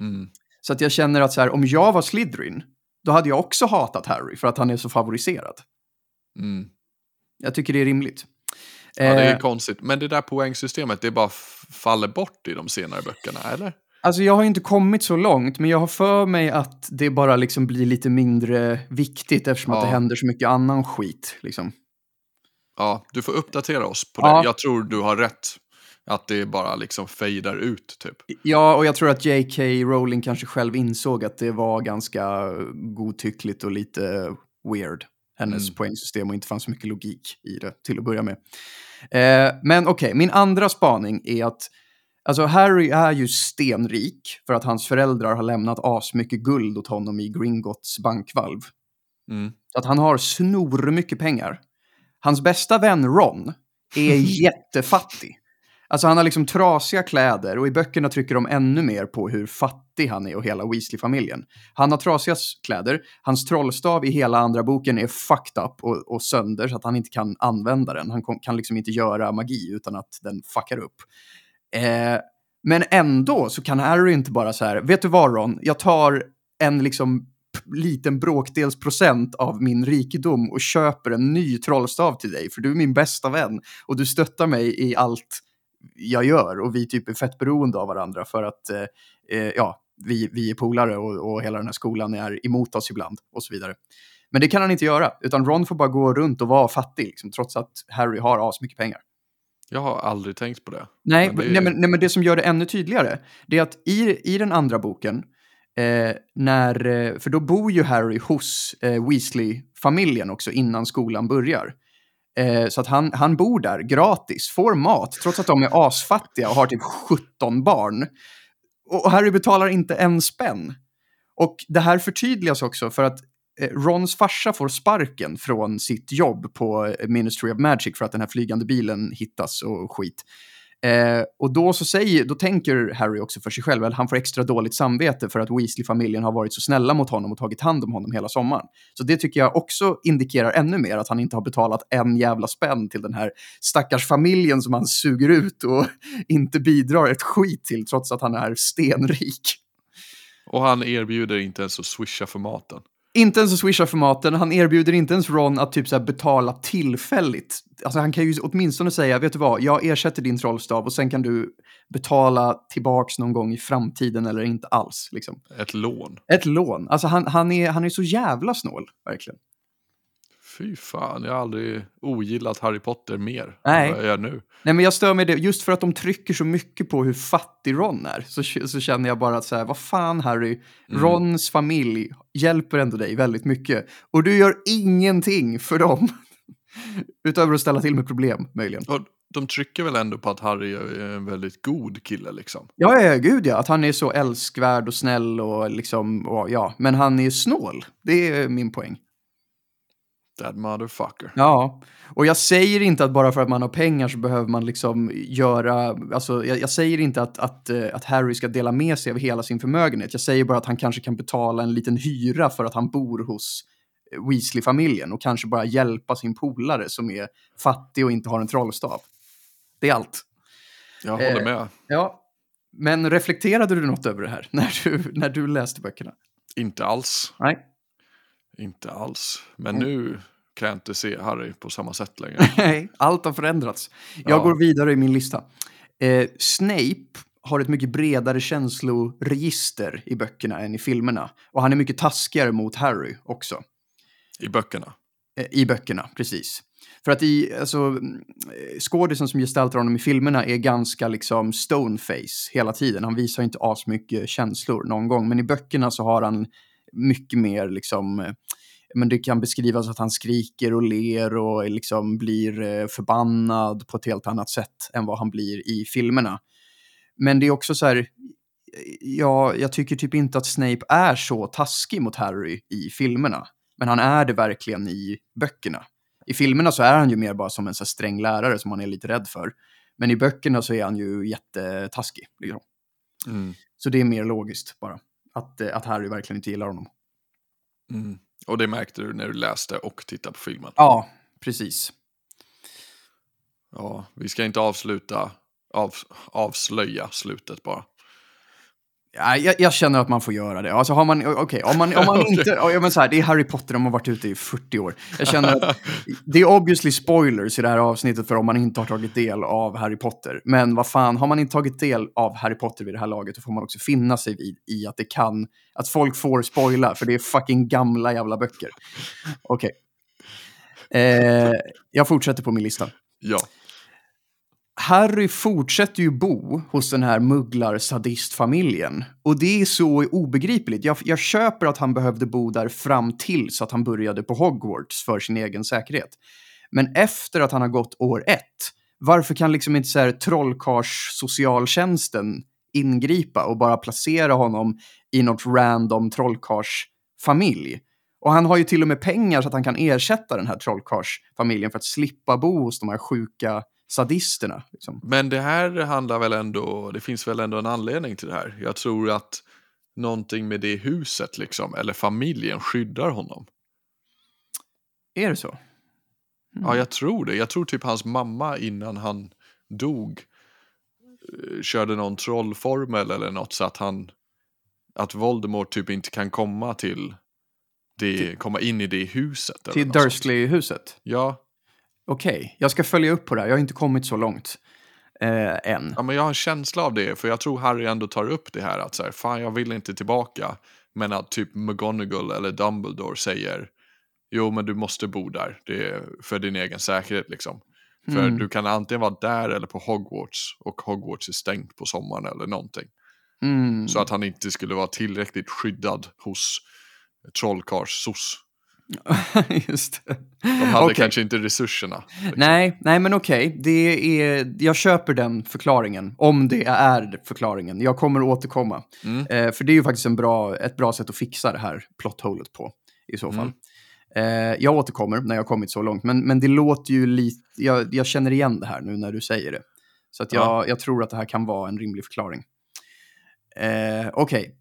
Mm. Så att jag känner att så här, om jag var Slytherin, då hade jag också hatat Harry för att han är så favoriserad. Mm. Jag tycker det är rimligt. Ja, det är Eh, konstigt. Men det där poängsystemet, det bara faller bort i de senare böckerna, eller? Alltså jag har inte kommit så långt, men jag har för mig att det bara liksom blir lite mindre viktigt eftersom att Ja. det händer så mycket annan skit. Liksom. Ja, du får uppdatera oss på Ja. det. Jag tror du har rätt. Att det bara liksom fejdar ut, typ. Ja, och jag tror att J.K. Rowling kanske själv insåg att det var ganska godtyckligt och lite weird, hennes Mm. poängsystem och inte fanns så mycket logik i det till att börja med. Eh, men okej, min andra spaning är att alltså Harry är ju stenrik för att hans föräldrar har lämnat asmycket guld åt honom i Gringotts bankvalv. Mm. Att han har snor mycket pengar. Hans bästa vän Ron är jättefattig. Alltså han har liksom trasiga kläder och i böckerna trycker de ännu mer på hur fattig han är och hela Weasley-familjen. Han har trasiga kläder, hans trollstav i hela andra boken är fucked up och, och sönder så att han inte kan använda den. Han kan liksom inte göra magi utan att den fuckar upp. Eh, men ändå så kan Harry inte bara så här, vet du vad Ron, jag tar en liksom liten bråkdels procent av min rikedom och köper en ny trollstav till dig, för du är min bästa vän och du stöttar mig i allt jag gör och vi typ är fett beroende av varandra för att eh, eh, ja, vi, vi är polare och, och hela den här skolan är emot oss ibland och så vidare. Men det kan han inte göra, utan Ron får bara gå runt och vara fattig, liksom, trots att Harry har asmycket pengar. Jag har aldrig tänkt på det. Nej, Men det- nej, men, nej, men det som gör det ännu tydligare, det är att i, i den andra boken, eh, när, eh, för då bor ju Harry hos eh, Weasley-familjen också innan skolan börjar. Eh, så att han, han bor där gratis, får mat, trots att de är asfattiga och har typ 17 barn. Och Harry betalar inte en spänn. Och det här förtydligas också för att eh, Rons farsa får sparken från sitt jobb på eh, Ministry of Magic för att den här flygande bilen hittas och skit. Eh, och då, så säger, då tänker Harry också för sig själv, eller han får extra dåligt samvete för att Weasley-familjen har varit så snälla mot honom och tagit hand om honom hela sommaren. Så det tycker jag också indikerar ännu mer att han inte har betalat en jävla spänn till den här stackars familjen som han suger ut och inte bidrar ett skit till trots att han är stenrik. Och han erbjuder inte ens att swisha för maten. Inte ens att swisha för maten, han erbjuder inte ens Ron att typ så betala tillfälligt. Alltså han kan ju åtminstone säga, vet du vad, jag ersätter din trollstav och sen kan du betala tillbaks någon gång i framtiden eller inte alls. Liksom. Ett lån. Ett lån. Alltså han, han, är, han är så jävla snål, verkligen. Fy fan, jag har aldrig ogillat Harry Potter mer Nej. än vad jag gör nu. Nej, men jag stör mig det, just för att de trycker så mycket på hur fattig Ron är, så, så känner jag bara att så här, vad fan Harry, Mm. Rons familj hjälper ändå dig väldigt mycket. Och du gör ingenting för dem. Utöver att ställa till med problem, möjligen. Och de trycker väl ändå på att Harry är en väldigt god kille liksom. Ja, ja, gud ja. Att han är så älskvärd och snäll och liksom, och, ja. Men han är snål. Det är min poäng. That motherfucker. Ja, och jag säger inte att bara för att man har pengar så behöver man liksom göra, alltså jag, jag säger inte att, att, eh, att Harry ska dela med sig av hela sin förmögenhet. Jag säger bara att han kanske kan betala en liten hyra för att han bor hos eh, Weasley-familjen och kanske bara hjälpa sin polare som är fattig och inte har en trollstav. Det är allt. Jag håller Eh, med. Ja, men reflekterade du något över det här när du, när du läste böckerna? Inte alls. Nej. Inte alls. Men Mm. nu kan jag inte se Harry på samma sätt längre. Nej, allt har förändrats. Jag Ja. går vidare i min lista. Eh, Snape har ett mycket bredare känsloregister i böckerna än i filmerna. Och han är mycket taskigare mot Harry också. I böckerna. Eh, I böckerna, precis. För att i, alltså, mm, eh, skådisen som gestaltar honom i filmerna är ganska liksom stoneface hela tiden. Han visar inte asmycket känslor någon gång. Men i böckerna så har han mycket mer liksom, eh, men det kan beskrivas att han skriker och ler och liksom blir eh, förbannad på ett helt annat sätt än vad han blir i filmerna. Men det är också så här, ja, jag tycker typ inte att Snape är så taskig mot Harry i filmerna. Men han är det verkligen i böckerna. I filmerna så är han ju mer bara som en så sträng lärare som man är lite rädd för. Men i böckerna så är han ju jättetaskig. Liksom. Mm. Så det är mer logiskt bara. Att, eh, att Harry verkligen inte gillar honom. Mm. Och det märkte du när du läste och tittade på filmen. Ja, precis. Ja, vi ska inte avsluta, av, avslöja slutet bara. Ja, jag, jag känner att man får göra det. Alltså har man, okej, om man, om man Okej. inte, ja, men så här, det är Harry Potter, de har varit ute i 40 år. Jag känner att det är obviously spoilers i det här avsnittet för om man inte har tagit del av Harry Potter. Men vad fan, har man inte tagit del av Harry Potter vid det här laget, då får man också finna sig vid i att det kan, att folk får spoila, för det är fucking gamla jävla böcker. Okej. Eh, jag fortsätter på min lista. Ja, Harry fortsätter ju bo hos den här mugglar-sadistfamiljen. Och det är så obegripligt. Jag, jag köper att han behövde bo där fram till så att han började på Hogwarts för sin egen säkerhet. Men efter att han har gått år ett, varför kan liksom inte så här trollkarls-socialtjänsten ingripa och bara placera honom i något random trollkarlsfamilj? Och han har ju till och med pengar så att han kan ersätta den här trollkarlsfamiljen för att slippa bo hos de här sjuka sadisterna. Liksom. men det här handlar väl ändå, det finns väl ändå en anledning till det här. Jag tror att någonting med det huset liksom, eller familjen skyddar honom. Är det så? Ja, jag tror det. Jag tror typ hans mamma innan han dog eh, körde någon trollformel eller något så att han att Voldemort typ inte kan komma till det, komma in i det huset. Till. Dursley-huset? Ja, Okej, jag ska följa upp på det här. Jag har inte kommit så långt eh, än. ja, men jag har en känsla av det, för jag tror Harry ändå tar upp det här att så här, fan jag vill inte tillbaka. Men att typ McGonagall eller Dumbledore säger, jo men du måste bo där, det är för din egen säkerhet liksom. För Mm. du kan antingen vara där eller på Hogwarts och Hogwarts är stängt på sommaren eller någonting. Mm. Så att han inte skulle vara tillräckligt skyddad hos trollkarls-sos. Just det. De hade Okej. kanske inte resurserna. liksom. Nej, nej men okej. Det är, jag köper den förklaringen. Om det är förklaringen. Jag kommer återkomma. Mm. Eh, för det är ju faktiskt en bra, ett bra sätt att fixa det här plotthålet på. I så fall. Mm. Eh, jag återkommer när jag har kommit så långt. Men, men det låter ju lite... Jag, jag känner igen det här nu när du säger det. Så att jag, Ja. jag tror att det här kan vara en rimlig förklaring. Eh, okej.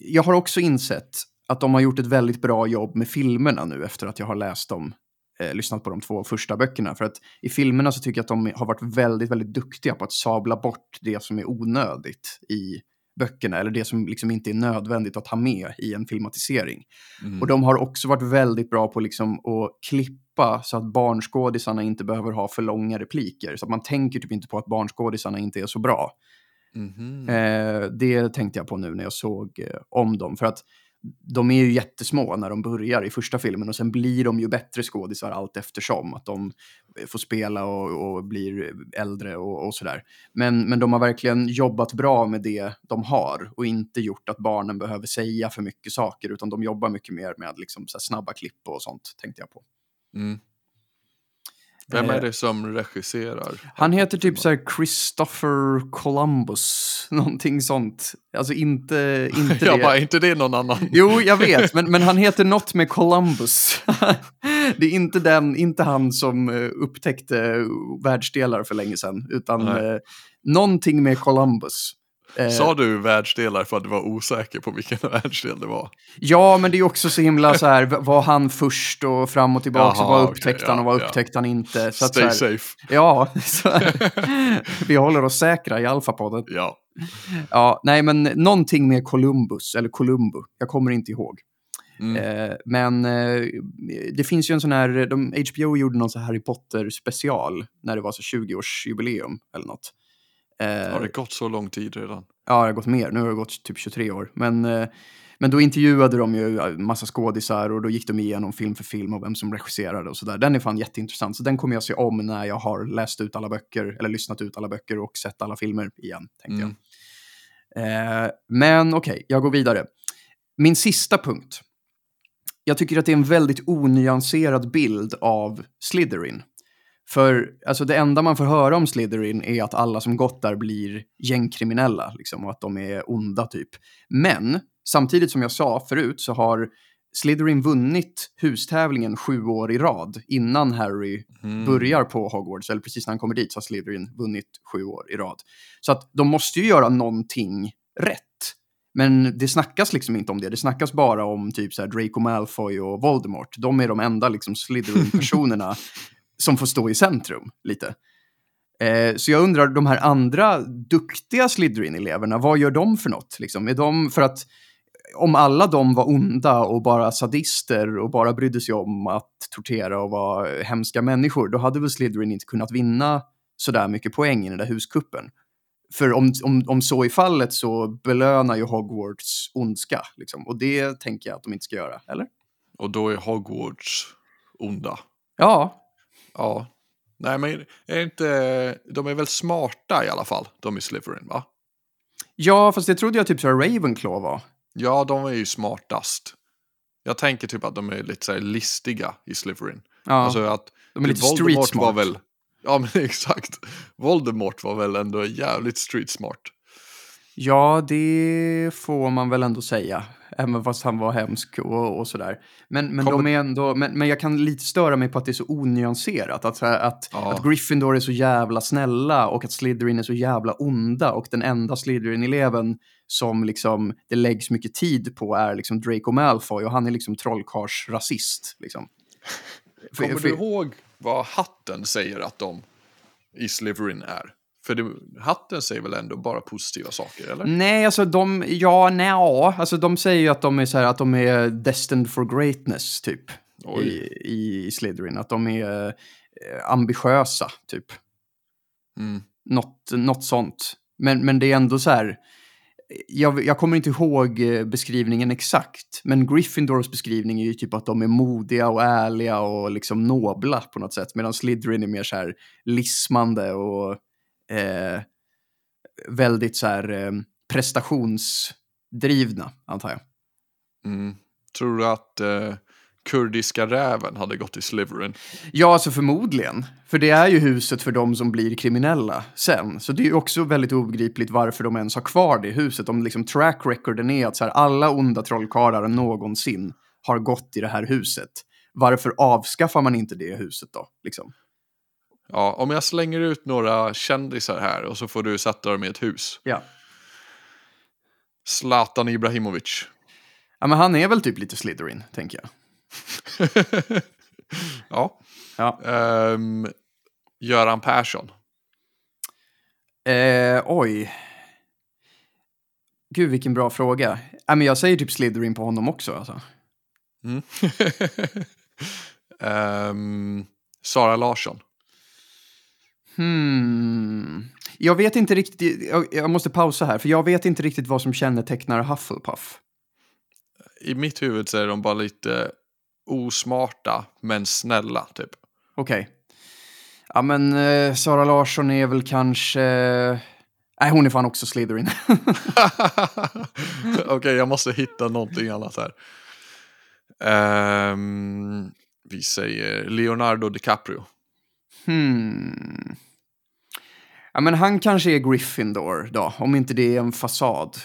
Jag har också insett att de har gjort ett väldigt bra jobb med filmerna nu efter att jag har läst dem, eh, lyssnat på de två första böckerna. För att i filmerna så tycker jag att de har varit väldigt, väldigt duktiga på att sabla bort det som är onödigt i böckerna, eller det som liksom inte är nödvändigt att ha med i en filmatisering. Mm. Och de har också varit väldigt bra på liksom att klippa så att barnskådisarna inte behöver ha för långa repliker. Så att man tänker typ inte på att barnskådisarna inte är så bra. Mhm. Eh, det tänkte jag på nu när jag såg eh, om dem. För att de är ju jättesmå när de börjar i första filmen och sen blir de ju bättre skådisar allt eftersom. Att de eh, får spela och, och blir äldre och, och sådär. Men, men de har verkligen jobbat bra med det de har och inte gjort att barnen behöver säga för mycket saker utan de jobbar mycket mer med liksom så här snabba klipp och sånt tänkte jag på. Mm. Vem Eh, är det som regisserar? Han heter typ så här Christopher Columbus, någonting sånt. Alltså inte, inte Jag det. bara, inte det någon annan? Jo, jag vet, men, men han heter något med Columbus. det är inte, den, inte han som eh, upptäckte världsdelar för länge sedan, utan Nej. eh, någonting med Columbus. Eh, Sa du världsdelar för att du var osäker på vilken världsdel det var? Ja, men det är också så himla så här, var han först och fram och tillbaka, vad okej, upptäckte ja, han och ja. upptäckte han inte. Så att, så Stay här, safe. ja, så här, vi håller oss säkra i Alfapodden. Ja. Ja, nej, men någonting med Columbus, eller Columbo, jag kommer inte ihåg. Mm. Eh, men eh, det finns ju en sån här, de, HBO gjorde någon här Harry Potter special när det var så 20-årsjubileum eller något. Eh, Har det gått så lång tid redan? Ja, det har gått mer. Nu har det gått typ 23 år. Men, eh, men då intervjuade de ju massa skådisar och då gick de igenom film för film och vem som regisserade och sådär. Den är fan jätteintressant. Så den kommer jag se om när jag har läst ut alla böcker, eller lyssnat ut alla böcker och sett alla filmer igen, tänkte Mm. jag. Eh, men okej, jag går vidare. Min sista punkt. Jag tycker att det är en väldigt onyanserad bild av Slytherin. För alltså, det enda man får höra om Slytherin är att alla som gått där blir gängkriminella liksom, och att de är onda typ. Men samtidigt som jag sa förut så har Slytherin vunnit hustävlingen sju år i rad innan Harry Mm. börjar på Hogwarts, eller precis när han kommer dit så har Slytherin vunnit sju år i rad. Så att de måste ju göra någonting rätt. Men det snackas liksom inte om det. Det snackas bara om typ så här Draco Malfoy och Voldemort. De är de enda liksom Slytherin-personerna som får stå i centrum lite. Eh, så jag undrar, de här andra duktiga Slytherin-eleverna, vad gör de för något? Liksom? Är de för att om alla de var onda och bara sadister och bara brydde sig om att tortera och vara hemska människor, då hade väl Slytherin inte kunnat vinna sådär mycket poäng i den där huskuppen. För om, om, om så är fallet så belönar ju Hogwarts ondska. Liksom. Och det tänker jag att de inte ska göra, eller? Och då är Hogwarts onda. Ja, Ja. Nej, men är inte... De är väl smarta i alla fall, de i Slytherin, va? ja fast det trodde jag typ så Ravenclaw var. Ja, de är ju smartast. Jag tänker typ att de är lite så listiga i Slytherin. Ja, Alltså att de är lite Voldemort street smart. var väl... Ja, men exakt. Voldemort var väl ändå jävligt street smart. Ja, det får man väl ändå säga. Även fast han var hemsk och, och sådär. Men, men, Kommer- de är ändå, men, men jag kan lite störa mig på att det är så onyanserat. Att, att, Ja. att Gryffindor är så jävla snälla och att Slytherin är så jävla onda. Och den enda Slytherin-eleven som liksom, det läggs mycket tid på är liksom Draco Malfoy och han är liksom trollkarlsrasist. Liksom. För- Kommer för- du ihåg vad hatten säger att de i Slytherin är? För det, hatten säger väl ändå bara positiva saker, eller? Nej, alltså de, ja, nej, alltså de säger ju att de är så här, att de är destined for greatness, typ. Oj. I, I Slytherin, att de är eh, ambitiösa, typ. Mm. Något, något sånt. Men, men det är ändå så här, jag, jag kommer inte ihåg eh, beskrivningen exakt, men Gryffindors beskrivning är ju typ att de är modiga och ärliga och liksom nobla på något sätt, medan Slytherin är mer så här lismande och eh, väldigt så här eh, prestationsdrivna, antar jag. Mm. Tror du att eh, kurdiska räven hade gått i Slytherin. Ja, alltså förmodligen. För det är ju huset för de som blir kriminella sen. Så det är ju också väldigt obegripligt varför de ens har kvar det huset. Om liksom track recorden är att så här, alla onda trollkarlar någonsin har gått i det här huset. Varför avskaffar man inte det huset då? Liksom? Ja, om jag slänger ut några kändisar här och så får du sätta dem i ett hus. Ja. Zlatan Ibrahimovic. ja, men han är väl typ lite Slytherin, tänker jag. ja. Ja. Ehm, Göran Persson. Eh, oj. Gud, vilken bra fråga. Ja, men jag säger typ Slytherin på honom också. Alltså. Mm. Ehm, Sara Larsson. Hmm. Jag vet inte riktigt, jag, jag måste pausa här, för jag vet inte riktigt vad som kännetecknar Hufflepuff. I mitt huvud så är de bara lite osmarta men snälla typ. Okej. Ja, men eh, Sara Larsson är väl kanske... Nej, hon är fan också Slytherin. Okej, jag måste hitta någonting annat här. Ehm, vi säger Leonardo DiCaprio. hmm. Ja, men han kanske är Gryffindor då, om inte det är en fasad.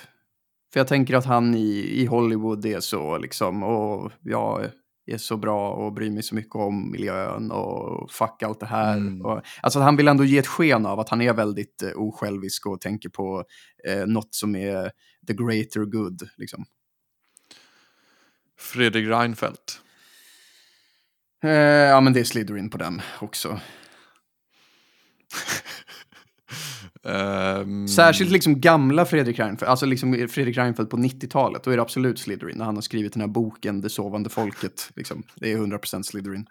För jag tänker att han i, i Hollywood är så liksom, och jag är så bra och bryr mig så mycket om miljön och fuck allt det här. Mm. Och, alltså han vill ändå ge ett sken av att han är väldigt eh, osjälvisk och tänker på eh, något som är the greater good. Liksom. Fredrik Reinfeldt. Eh, ja, men det är Slytherin på den också. Ehm, Särskilt liksom gamla Fredrik Reinfeldt, alltså liksom Fredrik Reinfeldt på 90-talet, då är det absolut Slytherin. När han har skrivit den här boken Det sovande folket. Liksom. Det är 100% Slytherin.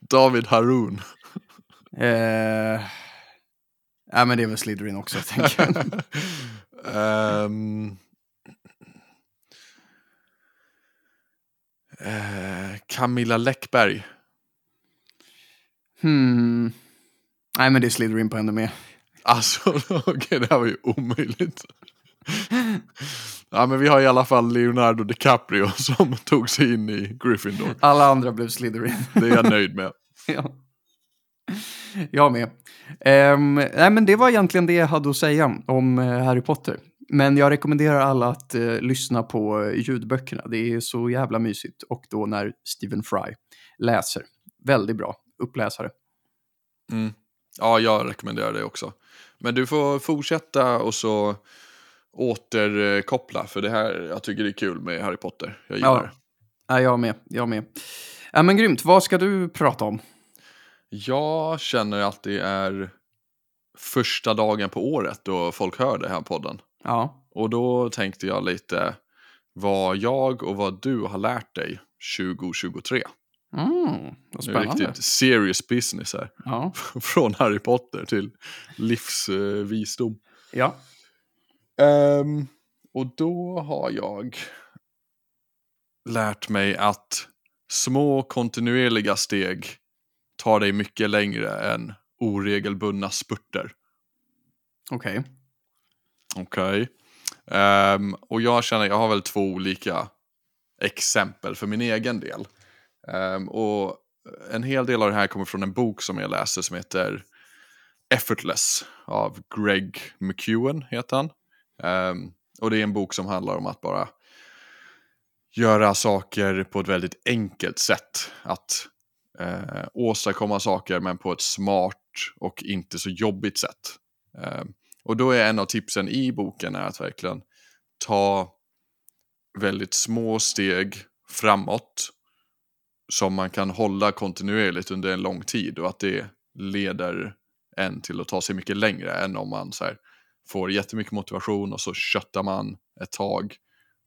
David Haroun. Eh, ja, men det är väl Slytherin också, tänker jag. Ehm, eh, Camilla Läckberg. Hmm. Nej, men det är Slytherin på henne med. Alltså, okej, det här var ju omöjligt. ja, men vi har i alla fall Leonardo DiCaprio som tog sig in i Gryffindor. Alla andra blev Slytherin. Det är jag nöjd med. ja. Jag med. Ehm, nej, men det var egentligen det jag hade att säga om eh, Harry Potter. Men jag rekommenderar alla att eh, lyssna på eh, ljudböckerna. Det är så jävla mysigt. Och då när Stephen Fry läser. Väldigt bra uppläsare. Mm. Ja, jag rekommenderar det också. Men du får fortsätta och så återkoppla, för det här, jag tycker det är kul med Harry Potter. Jag gillar Ja. det. Ja, jag med. Jag med. Ja, men grymt. Vad ska du prata om? Jag känner att det är första dagen på året då folk hör det här podden. Ja. Och då tänkte jag lite vad jag och vad du har lärt dig 2023. Mm, vad Det är spännande. riktigt serious business här. Ja. Från Harry Potter till livsvisdom. ja. Ehm, och då har jag lärt mig att små kontinuerliga steg tar dig mycket längre än oregelbundna spurter. Okej. Okej. Ehm, och jag känner, jag har väl två olika exempel för min egen del. Um, och en hel del av det här kommer från en bok som jag läste som heter Effortless av Greg McEwen heter han. Um, och det är en bok som handlar om att bara göra saker på ett väldigt enkelt sätt. Att eh, åstadkomma saker men på ett smart och inte så jobbigt sätt. Ehm, och då är en av tipsen i boken är att verkligen ta väldigt små steg framåt som man kan hålla kontinuerligt under en lång tid och att det leder en till att ta sig mycket längre än om man så här, får jättemycket motivation och så köttar man ett tag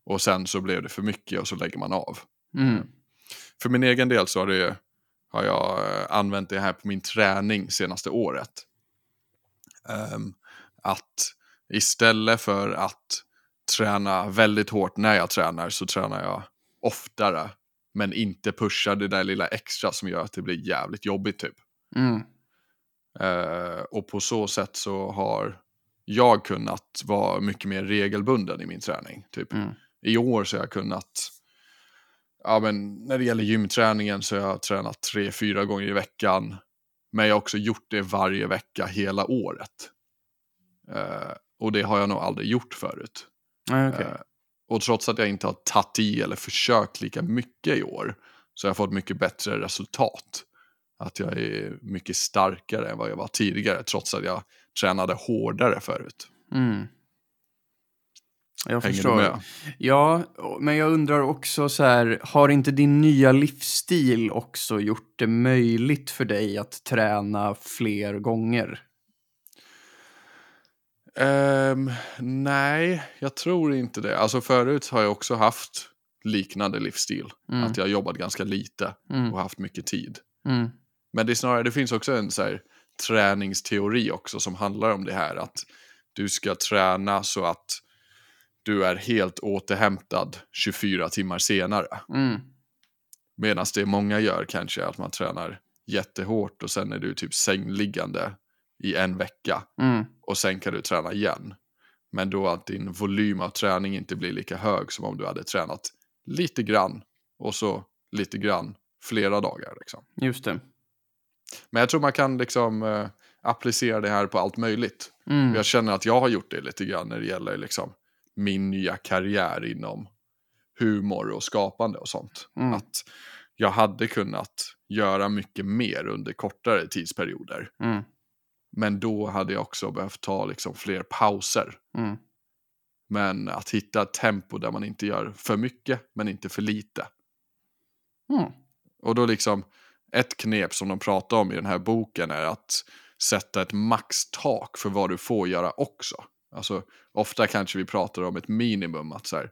och sen så blev det för mycket och så lägger man av. Mm. För min egen del så har, det, har jag eh, använt det här på min träning senaste året. Ehm, att istället för att träna väldigt hårt när jag tränar så tränar jag oftare. Men inte pushar det där lilla extra som gör att det blir jävligt jobbigt typ. Mm. Eh, och på så sätt så har jag kunnat vara mycket mer regelbunden i min träning. Typ. Mm. I år så har jag kunnat ja, men när det gäller gymträningen så har jag tränat tre, fyra gånger i veckan. Men jag har också gjort det varje vecka hela året. Eh, och det har jag nog aldrig gjort förut. Ah, okay. Eh, och trots att jag inte har tagit i eller försökt lika mycket i år så har jag fått mycket bättre resultat. Att jag är mycket starkare än vad jag var tidigare trots att jag tränade hårdare förut. Mm. Jag Hänger förstår. du med? Ja, men jag undrar också så här, har inte din nya livsstil också gjort det möjligt för dig att träna fler gånger? Ehm, nej, jag tror inte det. Alltså förut har jag också haft liknande livsstil. Mm. Att jag har jobbat ganska lite Mm. och haft mycket tid. Mm. Men det snarare, det finns också en så här, träningsteori också som handlar om det här att du ska träna så att du är helt återhämtad 24 timmar senare. Mm. Medan det många gör kanske är att man tränar jättehårt och sen är du typ sängliggande i en vecka Mm. och sen kan du träna igen. Men då att din volym av träning inte blir lika hög som om du hade tränat lite grann och så lite grann flera dagar. Liksom. Just det. Men jag tror man kan liksom eh, applicera det här på allt möjligt. Mm. Jag känner att jag har gjort det lite grann när det gäller liksom min nya karriär inom humor och skapande och sånt. Mm. Att jag hade kunnat göra mycket mer under kortare tidsperioder. Mm. Men då hade jag också behövt ta liksom fler pauser. Mm. Men att hitta ett tempo där man inte gör för mycket men inte för lite. Mm. Och då liksom ett knep som de pratar om i den här boken är att sätta ett maxtak för vad du får göra också. Alltså ofta kanske vi pratar om ett minimum att så här,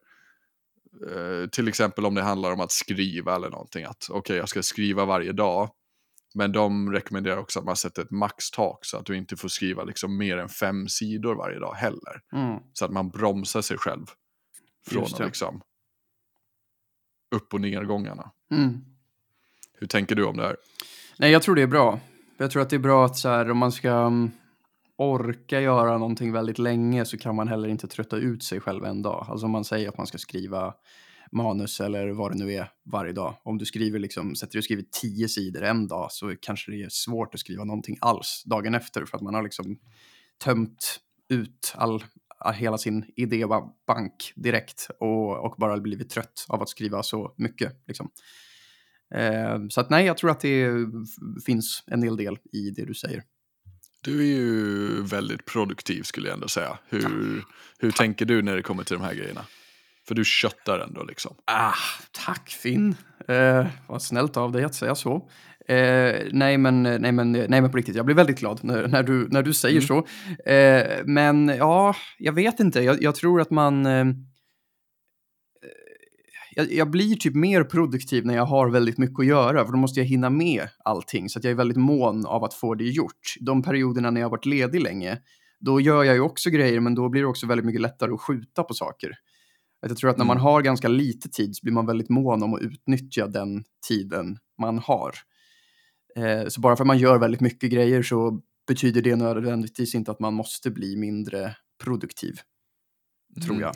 eh, till exempel om det handlar om att skriva eller någonting att okej jag ska skriva varje dag. Men de rekommenderar också att man sätter ett maxtak så att du inte får skriva liksom mer än fem sidor varje dag heller. Mm. Så att man bromsar sig själv från att liksom upp och nergångarna. Mm. Hur tänker du om det här? Nej, jag tror det är bra. Jag tror att det är bra att så här, om man ska mm, orka göra någonting väldigt länge så kan man heller inte trötta ut sig själv en dag. Alltså om man säger att man ska skriva manus eller vad det nu är varje dag. Om du skriver liksom, sätter dig och skriver tio sidor en dag så kanske det är svårt att skriva någonting alls dagen efter för att man har liksom tömt ut all, hela sin idébank direkt och, och bara blivit trött av att skriva så mycket. Liksom. Eh, så att nej, jag tror att det finns en hel del i det du säger. Du är ju väldigt produktiv skulle jag ändå säga. Hur, hur tänker du när det kommer till de här grejerna? För du köttar ändå liksom. Ah, tack Finn. Eh, vad snällt av dig att säga så. Eh, nej, men, nej, men, nej, men på riktigt, jag blir väldigt glad när, när, du, när du säger Mm. så. Eh, men ja, jag vet inte. Jag, jag tror att man... Eh, jag, jag blir typ mer produktiv när jag har väldigt mycket att göra, för då måste jag hinna med allting. Så att jag är väldigt mån av att få det gjort. De perioderna när jag har varit ledig länge, då gör jag ju också grejer, men då blir det också väldigt mycket lättare att skjuta på saker. Att Jag tror att när man Mm. har ganska lite tid så blir man väldigt mån om att utnyttja den tiden man har. Eh, så bara för att man gör väldigt mycket grejer så betyder det nödvändigtvis inte att man måste bli mindre produktiv, tror Mm. jag.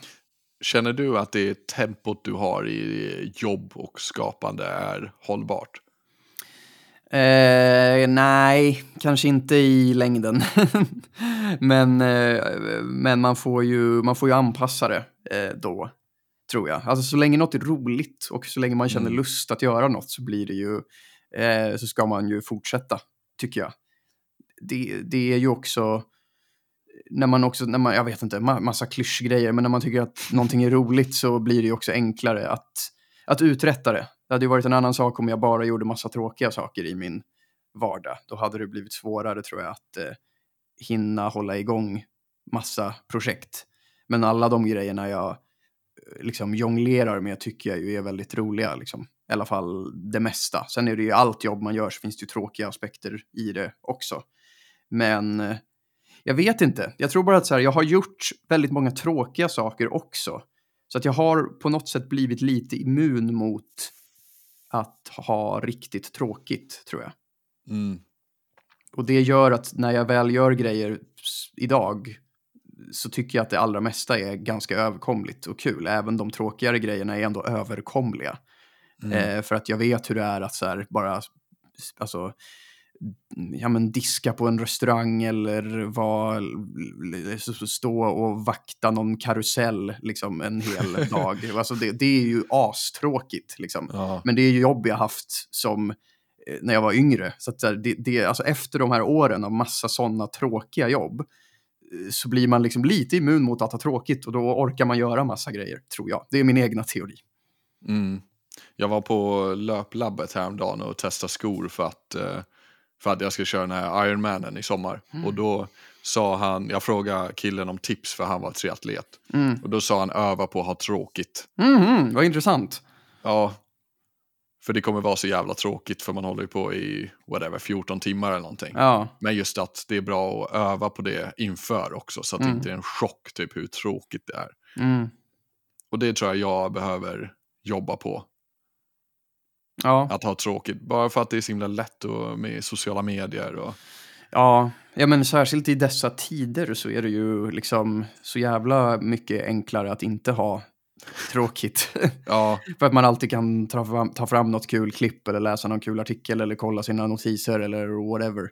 Känner du att det tempot du har i jobb och skapande är hållbart? Eh, nej, kanske inte i längden. men eh, men man, får ju, man får ju anpassa det eh, då, tror jag. Alltså så länge något är roligt och så länge man känner Mm. lust att göra något så blir det ju, eh, så ska man ju fortsätta, tycker jag. Det, det är ju också, när man också, när man, jag vet inte, ma- massa klyschgrejer, men när man tycker att någonting är roligt så blir det ju också enklare att, att uträtta det. Det hade ju varit en annan sak om jag bara gjorde massa tråkiga saker i min vardag. Då hade det blivit svårare tror jag att eh, hinna hålla igång massa projekt. Men alla de grejerna jag eh, liksom jonglerar med tycker jag ju är väldigt roliga. Liksom. I alla fall det mesta. Sen är det ju allt jobb man gör så finns det ju tråkiga aspekter i det också. Men eh, jag vet inte. Jag tror bara att så här, jag har gjort väldigt många tråkiga saker också. Så att jag har på något sätt blivit lite immun mot att ha riktigt tråkigt, tror jag. Mm. Och det gör att när jag väl gör grejer idag så tycker jag att det allra mesta är ganska överkomligt och kul. Även de tråkigare grejerna är ändå överkomliga. Mm. Eh, för att jag vet hur det är att så här, bara alltså, ja, men diska på en restaurang eller var, stå och vakta någon karusell liksom, en hel dag. Alltså, det, det är ju astråkigt. Liksom. Ja. Men det är ju jobb jag haft som eh, när jag var yngre. Så att, det, det, alltså, efter de här åren av massa sådana tråkiga jobb eh, så blir man liksom lite immun mot att ha tråkigt och då orkar man göra massa grejer, tror jag. Det är min egna teori. Mm. Jag var på löplabbet häromdagen och testade skor för att, eh, för att jag ska köra den här Ironmanen i sommar. Mm. Och då sa han, jag frågade killen om tips för han var triatlet. Mm. Och då sa han öva på att ha tråkigt. Mhm, vad intressant. Ja, för det kommer vara så jävla tråkigt för man håller ju på i whatever 14 timmar eller någonting. Ja, Men just att det är bra att öva på det inför också så att Mm. det inte är en chock typ hur tråkigt det är. mm. Och det tror jag jag behöver jobba på. Ja. Att ha tråkigt. Bara för att det är så himla lätt och med sociala medier. Och... Ja, ja, men särskilt i dessa tider så är det ju liksom så jävla mycket enklare att inte ha tråkigt. Ja, För att man alltid kan ta fram, ta fram något kul klipp eller läsa någon kul artikel eller kolla sina notiser eller whatever.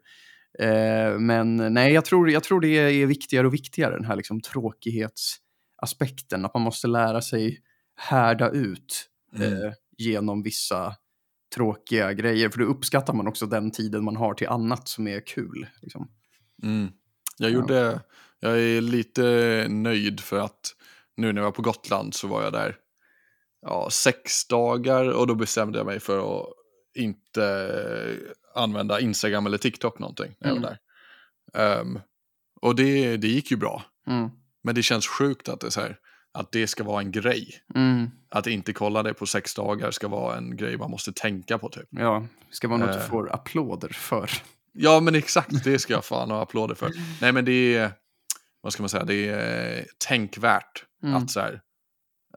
Eh, men nej, jag tror, jag tror det är viktigare och viktigare, den här liksom tråkighetsaspekten. Att man måste lära sig härda ut Mm. eh, genom vissa tråkiga grejer. För då uppskattar man också den tiden man har till annat som är kul. Liksom. mm. jag Ja. gjorde, jag är lite nöjd för att nu när jag var på Gotland så var jag där ja, sex dagar och då bestämde jag mig för att inte använda Instagram eller TikTok någonting när jag var Mm. där. Ehm, och det, det gick ju bra. Mm. Men det känns sjukt att det, är så här, att det ska vara en grej. Mm. Att inte kolla det på sex dagar ska vara en grej man måste tänka på typ. Ja, ska vara något du Eh. får applåder för. Ja men exakt, det ska jag fan ha applåder för. Nej men det är, vad ska man säga, det är tänkvärt Mm. att så här,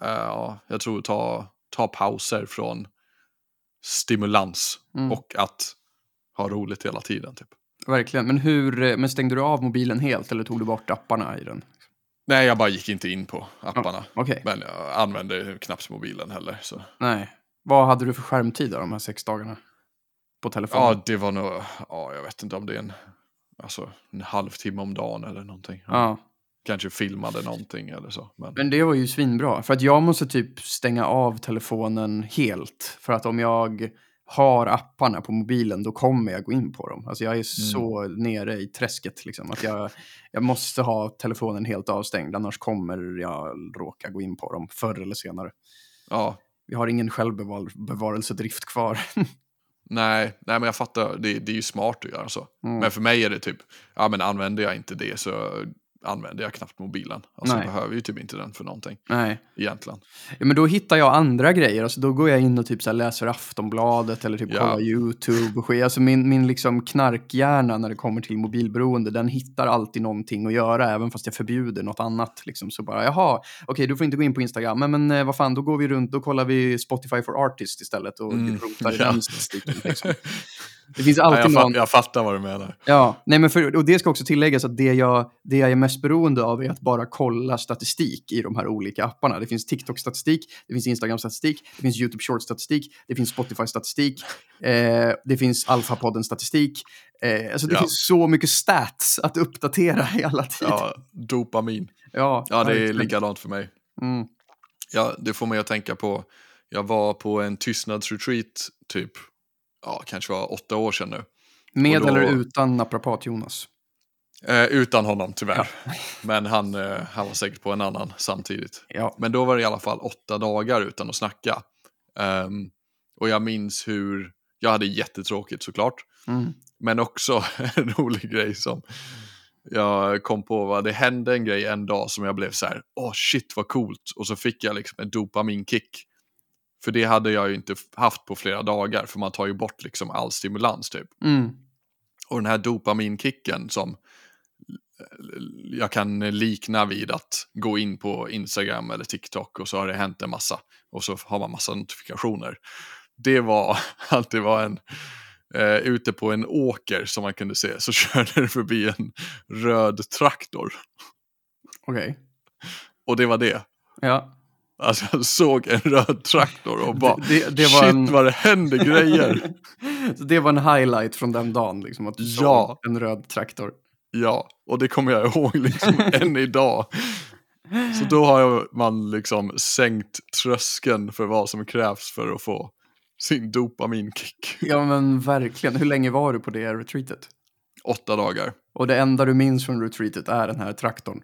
ja, jag tror ta, ta pauser från stimulans Mm. och att ha roligt hela tiden typ. Verkligen. Men hur, eh, men stängde du av mobilen helt eller tog du bort apparna i den? Nej, jag bara gick inte in på apparna. Okej, Men jag använde knappt mobilen heller. Så. nej. Vad hade du för skärmtid då, de här sex dagarna? På telefonen? Ja, det var nog, ja, jag vet inte om det är en, alltså, en halvtimme om dagen eller någonting. ja. Kanske filmade någonting eller så. Men, Men det var ju svinbra. För att jag måste typ stänga av telefonen helt. För att om jag har apparna på mobilen då kommer jag gå in på dem. Alltså jag är så nere i träsket liksom. Att jag, jag måste ha telefonen helt avstängd. Annars kommer jag råka gå in på dem förr eller senare. ja, Vi har ingen självbevarelsedrift kvar. nej, nej, men jag fattar, det, det är ju smart att göra så. Mm. Men för mig är det typ, ja men använder jag inte det så använder jag knappt mobilen. Alltså Nej. jag behöver ju typ inte den för någonting Nej. egentligen. Ja, men då hittar jag andra grejer. Alltså, då går jag in och typ så läser Aftonbladet eller typ Ja. kollar YouTube och. Alltså min, min liksom knarkhjärna när det kommer till mobilberoende, den hittar alltid någonting att göra, även fast jag förbjuder något annat. Liksom. Så bara, jaha, okej, du får inte gå in på Instagram, men, men eh, vad fan, då går vi runt, då kollar vi Spotify for Artists istället och Mm, rotar i ja. den statistiken. Liksom. Det finns alltid jag, någon... fatt, jag fattar vad du menar. Ja, nej men för, och det ska också tilläggas att det jag, det jag är mest beroende av är att bara kolla statistik i de här olika apparna. Det finns TikTok-statistik, det finns Instagram-statistik, det finns YouTube Short-statistik, det finns Spotify-statistik, eh, det finns Alpha-podden-statistik. Eh, alltså det Ja. finns så mycket stats att uppdatera i alla tider. Ja, dopamin. ja, Ja, det är likadant för mig. Mm. Ja, det får mig att tänka på, jag var på en tystnadsretreat typ, ja, kanske var åtta år sedan nu. Med då- eller utan naprapat-Jonas? Eh, utan honom tyvärr. Men han, eh, han var säkert på en annan samtidigt. Ja. Men då var det i alla fall åtta dagar utan att snacka. Ehm, och jag minns hur, jag hade jättetråkigt såklart. Mm. Men också en rolig grej som jag kom på. Va? Det hände en grej en dag som jag blev så här, åh shit vad coolt. Och så fick jag liksom en dopaminkick. För det hade jag ju inte haft på flera dagar, för man tar ju bort liksom all stimulans typ. Mm. Och den här dopaminkicken som jag kan likna vid att gå in på Instagram eller TikTok och så har det hänt en massa och så har man massa notifikationer. Det var att det var en eh, ute på en åker som man kunde se så körde det förbi en röd traktor Okej. och det var det. Ja. Alltså jag såg en röd traktor och bara Det- det var shit en- vad det händer grejer. Så det var en highlight från den dagen, liksom, att du Ja. såg en röd traktor. Ja, och det kommer jag ihåg liksom än idag. Så då har man liksom sänkt tröskeln för vad som krävs för att få sin dopaminkick. Ja men verkligen. Hur länge var du på det retreatet? Åtta dagar. Och det enda du minns från retreatet är den här traktorn.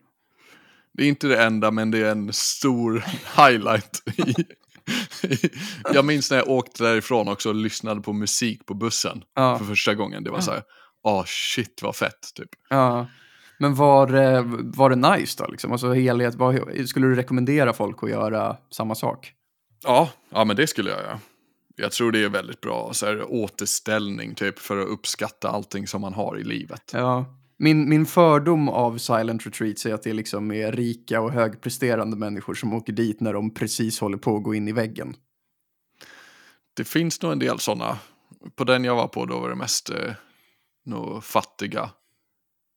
Det är inte det enda, men det är en stor highlight. I, jag minns när jag åkte därifrån också och lyssnade på musik på bussen Ja. för första gången. Det var så här, åh shit vad fett, typ. Ja. Men var, det- var det nice då? Liksom? Alltså helhet, vad, skulle du rekommendera folk att göra samma sak? Ja, ja men det skulle jag göra. Jag tror det är väldigt bra så här, återställning typ för att uppskatta allting som man har i livet. Ja. Min, min fördom av silent retreats är att det liksom är rika och högpresterande människor som åker dit när de precis håller på att gå in i väggen. Det finns nog en del sådana. På den jag var på då var det mest eh, nog fattiga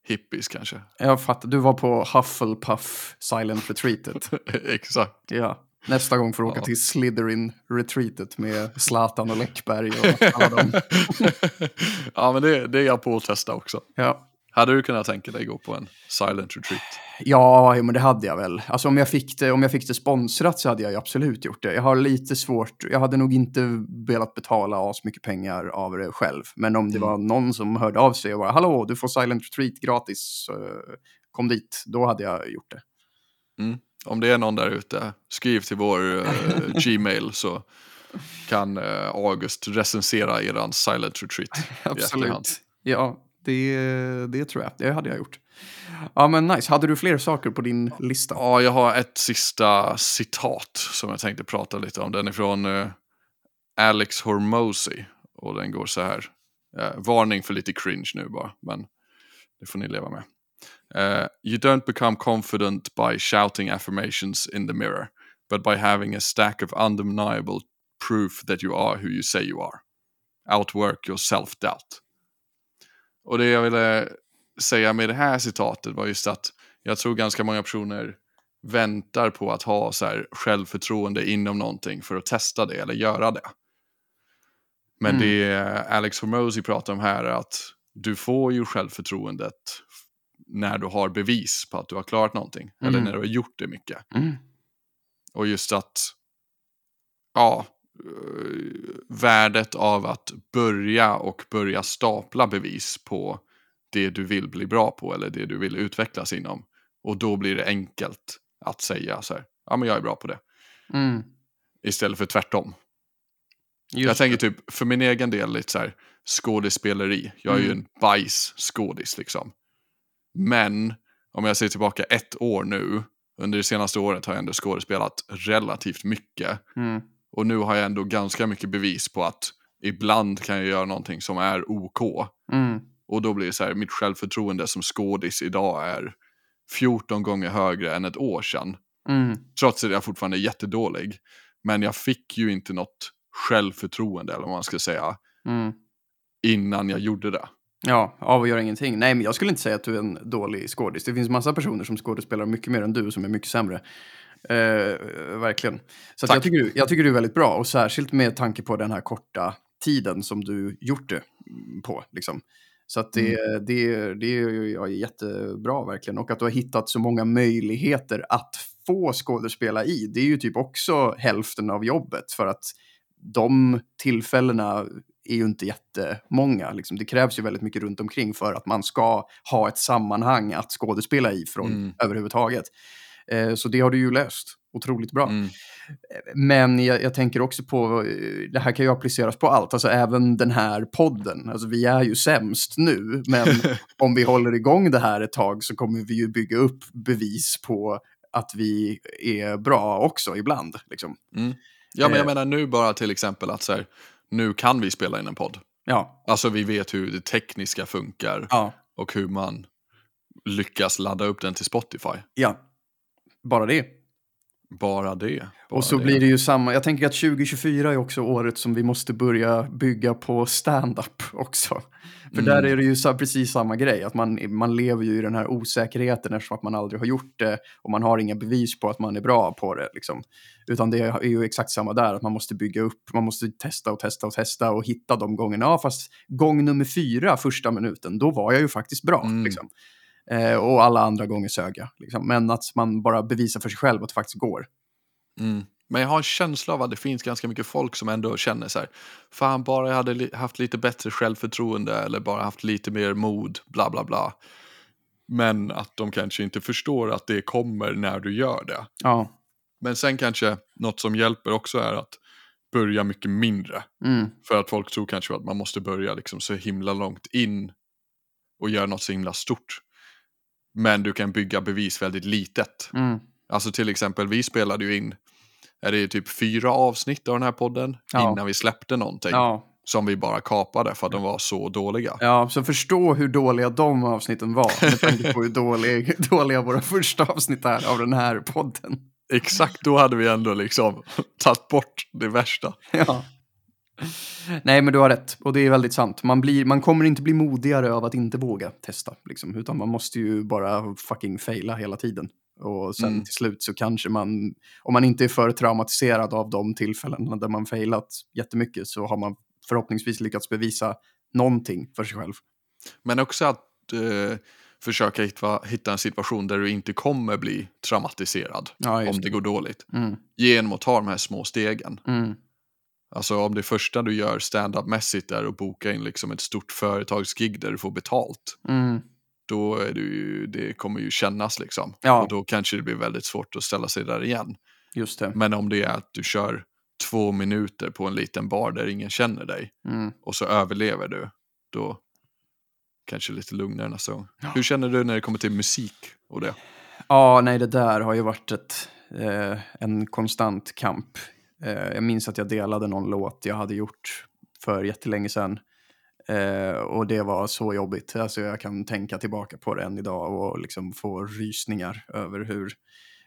hippies kanske. Jag fattar, du var på Hufflepuff silent retreatet. Exakt. Ja. Nästa gång får du åka Ja. till Slytherin-retreatet med Zlatan och Läckberg och alla dem. ja men det, det är jag på att testa också. Ja. Hade du kunnat tänka dig gå på en silent retreat? Ja, men det hade jag väl. Alltså om jag, fick det, om jag fick det sponsrat så hade jag absolut gjort det. Jag har lite svårt, jag hade nog inte velat betala as mycket pengar av det själv. Men om det Mm. var någon som hörde av sig och bara hallå, du får silent retreat gratis, kom dit, då hade jag gjort det. Om det är någon där ute, skriv till vår eh, Gmail så kan eh, August recensera eran silent retreat. efterhand. Ja, det, det tror jag. Det hade jag gjort. Ja, men nice. Hade du fler saker på din lista? Ja, jag har ett sista citat som jag tänkte prata lite om. Den är från uh, Alex Hormozy och den går så här. Uh, varning för lite cringe nu bara, men det får ni leva med. Uh, you don't become confident by shouting affirmations in the mirror, but by having a stack of undeniable proof that you are who you say you are. Outwork your self-doubt. Och det jag ville säga med det här citatet var just att jag tror ganska många personer väntar på att ha så här självförtroende inom någonting för att testa det eller göra det. Men Mm. det Alex Hormozy pratar om här är att du får ju självförtroendet när du har bevis på att du har klarat någonting. Eller Mm. när du har gjort det mycket. Mm. Och just att, ja, värdet av att börja och börja stapla bevis på det du vill bli bra på eller det du vill utvecklas inom. Och då blir det enkelt att säga så här, ja men jag är bra på det. Mm. Istället för tvärtom. Just jag tänker typ, för min egen del, lite så här skådespeleri. Jag är ju Mm. en bajsskådis liksom. Men om jag ser tillbaka ett år nu, under det senaste året har jag ändå skådespelat relativt mycket. Mm. Och nu har jag ändå ganska mycket bevis på att ibland kan jag göra någonting som är OK. Mm. Och då blir det så här, mitt självförtroende som skådis idag är 14 gånger högre än ett år sedan. Mm. Trots att jag fortfarande är jättedålig. Men jag fick ju inte något självförtroende, eller vad man ska säga, Mm. innan jag gjorde det. Ja, av att göra ingenting. Nej, men jag skulle inte säga att du är en dålig skådis. Det finns massa personer som skådespelar mycket mer än du som är mycket sämre. Eh, verkligen. Så jag, tycker jag tycker du är väldigt bra och särskilt med tanke på den här korta tiden som du gjort det mm, på. Liksom. Så att det, det, det är ja, jättebra verkligen. Och att du har hittat så många möjligheter att få skådespela i. Det är ju typ också hälften av jobbet. För att de tillfällena är ju inte jättemånga. Liksom. Det krävs ju väldigt mycket runt omkring för att man ska ha ett sammanhang att skådespela i från Mm. överhuvudtaget. Eh, så det har du ju löst otroligt bra. Mm. Men jag, jag tänker också på, eh, det här kan ju appliceras på allt, alltså även den här podden. Alltså vi är ju sämst nu, men om vi håller igång det här ett tag så kommer vi ju bygga upp bevis på att vi är bra också ibland. Liksom. Ja, men jag Eh. menar nu bara till exempel att så här, nu kan vi spela in en podd. Ja, Alltså vi vet hur det tekniska funkar ja, och hur man lyckas ladda upp den till Spotify. ja. Bara det. Bara det. Bara Och så det. blir det ju samma. Jag tänker att 2024 är också året som vi måste börja bygga på stand-up också. För Mm. där är det ju så, precis samma grej. Att man, man lever ju i den här osäkerheten eftersom att man aldrig har gjort det. Och man har inga bevis på att man är bra på det. Liksom. Utan det är ju exakt samma där. Att man måste bygga upp. Man måste testa och testa och testa och hitta de gångerna. Ja, fast gång nummer fyra, första minuten, då var jag ju faktiskt bra. Mm. Liksom. Eh, och alla andra gånger sög jag. Liksom. Men att man bara bevisar för sig själv att det faktiskt går. Mm. Men jag har en känsla av att det finns ganska mycket folk som ändå känner så här. Fan, bara jag hade haft lite bättre självförtroende eller bara haft lite mer mod, bla bla bla. Men att de kanske inte förstår att det kommer när du gör det. Ja. Men sen kanske något som hjälper också är att börja mycket mindre. Mm. För att folk tror kanske att man måste börja liksom så himla långt in och göra något så himla stort. Men du kan bygga bevis väldigt litet. Mm. Alltså till exempel, vi spelade ju in, är det typ fyra avsnitt av den här podden Ja. innan vi släppte någonting. Ja. Som vi bara kapade för att de var så dåliga. ja, så förstå hur dåliga de avsnitten var. Med tanke på hur dålig, dåliga våra första avsnitt är av den här podden. Exakt då hade vi ändå liksom tagit bort det värsta. Ja. Nej, men du har rätt. Och det är väldigt sant. Man, blir, man kommer inte bli modigare av att inte våga testa. Liksom, utan man måste ju bara fucking faila hela tiden. Och sen Mm. till slut så kanske man, om man inte är för traumatiserad av de tillfällena där man failat jättemycket, så har man förhoppningsvis lyckats bevisa någonting för sig själv. Men också att eh, försöka hitta, hitta en situation där du inte kommer bli traumatiserad Ja, om det går dåligt. Mm, Genom att ta de här små stegen. mm, Alltså om det första du gör stand-up-mässigt är att boka in liksom ett stort företagsgig där du får betalt. mm. Då är du det kommer ju kännas liksom. Ja. Och då kanske det blir väldigt svårt att ställa sig där igen. Just det. Men om det är att du kör två minuter på en liten bar där ingen känner dig Mm. och så överlever du, då kanske lite lugnare nästa gång. Ja. Hur känner du när det kommer till musik och det? Ja, nej, det där har ju varit ett, eh, en konstant kamp. Eh, jag minns att jag delade någon låt jag hade gjort för jättelänge sedan. Eh, och det var så jobbigt. Alltså jag kan tänka tillbaka på det än idag och liksom få rysningar över hur,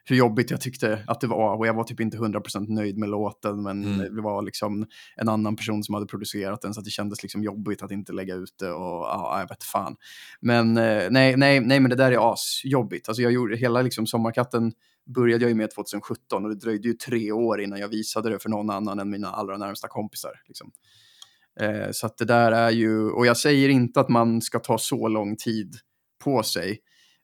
hur jobbigt jag tyckte att det var. Och jag var typ inte 100% nöjd med låten, men Mm. det var liksom en annan person som hade producerat den, så det kändes liksom jobbigt att inte lägga ut det och ja, jag vet fan. Men eh, nej, nej, nej, men det där är asjobbigt. Alltså jag gjorde hela liksom Sommarkatten började jag ju med 2017 och det dröjde ju tre år innan jag visade det för någon annan än mina allra närmsta kompisar. Liksom. Eh, så att det där är ju, och jag säger inte att man ska ta så lång tid på sig,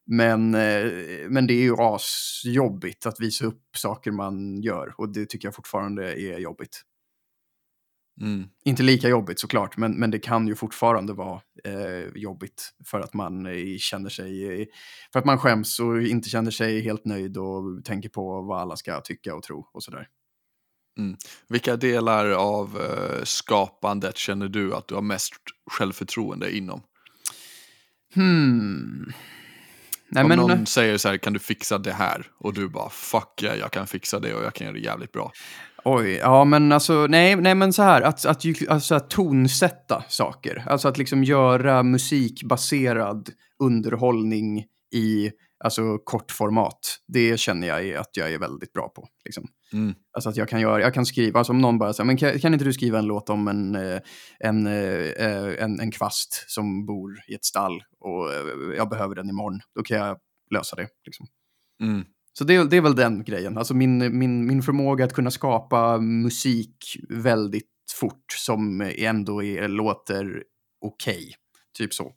men, eh, men det är ju asjobbigt att visa upp saker man gör och det tycker jag fortfarande är jobbigt. Mm. Inte lika jobbigt såklart, men, men det kan ju fortfarande vara eh, jobbigt för att man eh, känner sig, eh, för att man skäms och inte känner sig helt nöjd och tänker på vad alla ska tycka och tro och sådär. Vilka delar av eh, skapandet känner du att du har mest självförtroende inom? Hmm. Nej, Om men, någon säger så här, kan du fixa det här? Och du bara, fuck yeah, jag kan fixa det och jag kan göra det jävligt bra. Oj, ja men alltså, nej, nej men så här, att, att, alltså, att tonsätta saker. Alltså att liksom göra musikbaserad underhållning i alltså, kortformat. Det känner jag är att jag är väldigt bra på. Liksom. Mm. Alltså att jag kan göra, jag kan skriva, alltså om någon bara säger, men kan, kan inte du skriva en låt om en, eh, en, eh, en, en kvast som bor i ett stall och eh, jag behöver den imorgon, då kan jag lösa det. Liksom. Mm. Så det, det är väl den grejen. Alltså min, min, min förmåga att kunna skapa musik väldigt fort som ändå är, låter okej. Typ så.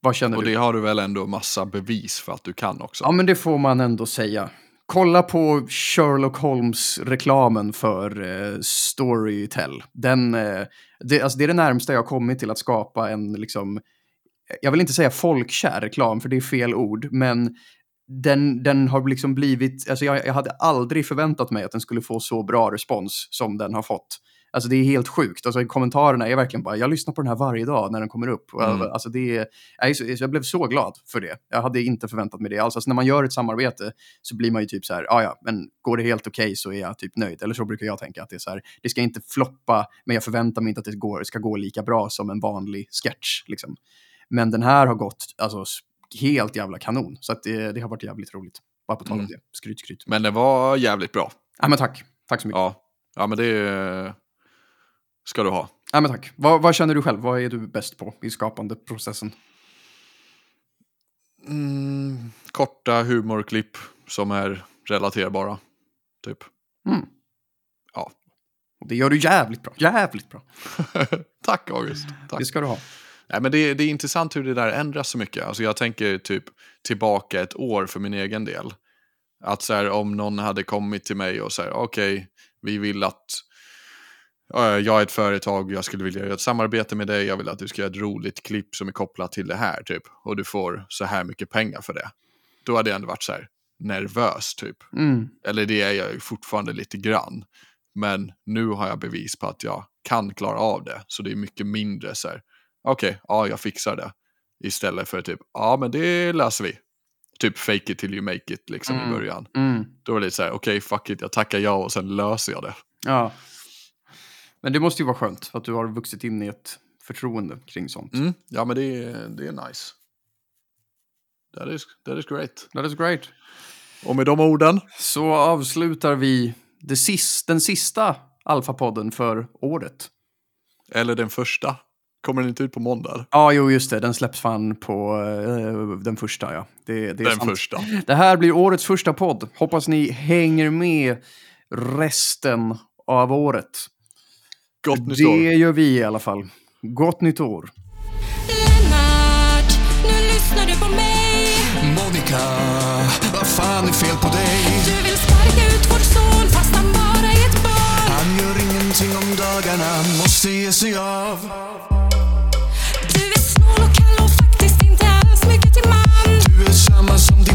Vad känner Och du? det har du väl ändå massa bevis för att du kan också? Ja, men det får man ändå säga. Kolla på Sherlock Holmes-reklamen för eh, Storytel. Den, eh, det, alltså det är det närmsta jag har kommit till att skapa en, liksom, jag vill inte säga folkkär reklam, för det är fel ord, men den, den har liksom blivit, alltså jag, jag hade aldrig förväntat mig att den skulle få så bra respons som den har fått. Alltså det är helt sjukt. Alltså kommentarerna är verkligen bara, jag lyssnar på den här varje dag när den kommer upp. Mm. Alltså det är, jag, blev så glad för det. Jag hade inte förväntat mig det alls. Alltså när man gör ett samarbete så blir man ju typ så här, ja ja, men går det helt okej så är jag typ nöjd. Eller så brukar jag tänka att det är så här, det ska inte floppa, men jag förväntar mig inte att det går, ska gå lika bra som en vanlig sketch. Liksom. Men den här har gått alltså, helt jävla kanon. Så att det, det har varit jävligt roligt. Bara på tal om Mm. det. Skryt, skryt. Men det var jävligt bra. Ja, men tack. Tack så mycket. Ja, ja men det ska du ha. Ja, men tack. Vad, vad känner du själv? Vad är du bäst på i skapandeprocessen? Mm, korta humorklipp som är relaterbara. Typ. Mm. Ja. Och det gör du jävligt bra. Jävligt bra. Tack August. Tack. Det ska du ha. Nej, men det, det är intressant hur det där ändras så mycket. Alltså jag tänker typ tillbaka ett år för min egen del. Att så här, om någon hade kommit till mig och säger okej, vi vill att jag är ett företag, jag skulle vilja göra ett samarbete med dig, jag vill att du ska göra ett roligt klipp som är kopplat till det här typ. Och du får så här mycket pengar för det. Då hade jag ändå varit så här nervös typ. Mm. Eller det är jag fortfarande lite grann. Men nu har jag bevis på att jag kan klara av det. Så det är mycket mindre så här. Okej, ja jag fixar det. Istället för typ, ja men det löser vi. Typ fake it till you make it liksom Mm. i början. Mm. Då är det lite så här, okej fuck it, jag tackar ja och sen löser jag det. Ja. Men det måste ju vara skönt att du har vuxit in i ett förtroende kring sånt. Mm. Ja men det är, det är nice. That is, that is great. That is great. Och med de orden, Så avslutar vi det sis- den sista Alfa-podden för året. eller den första, kommer den inte ut på måndag? Ja, jo, just det. Den släpps fan på eh, den första, ja. Det, det är Den sant. första. Det här blir årets första podd. Hoppas ni hänger med resten av året. Gott nytt det år. gör vi i alla fall. Gott nytt år. Lennart, nu lyssnar du på mig. Monica, vad fan är fel på dig? Du vill sparka ut vår son fast han bara är ett barn. Han gör ingenting om dagarna, måste ge sig av. Du är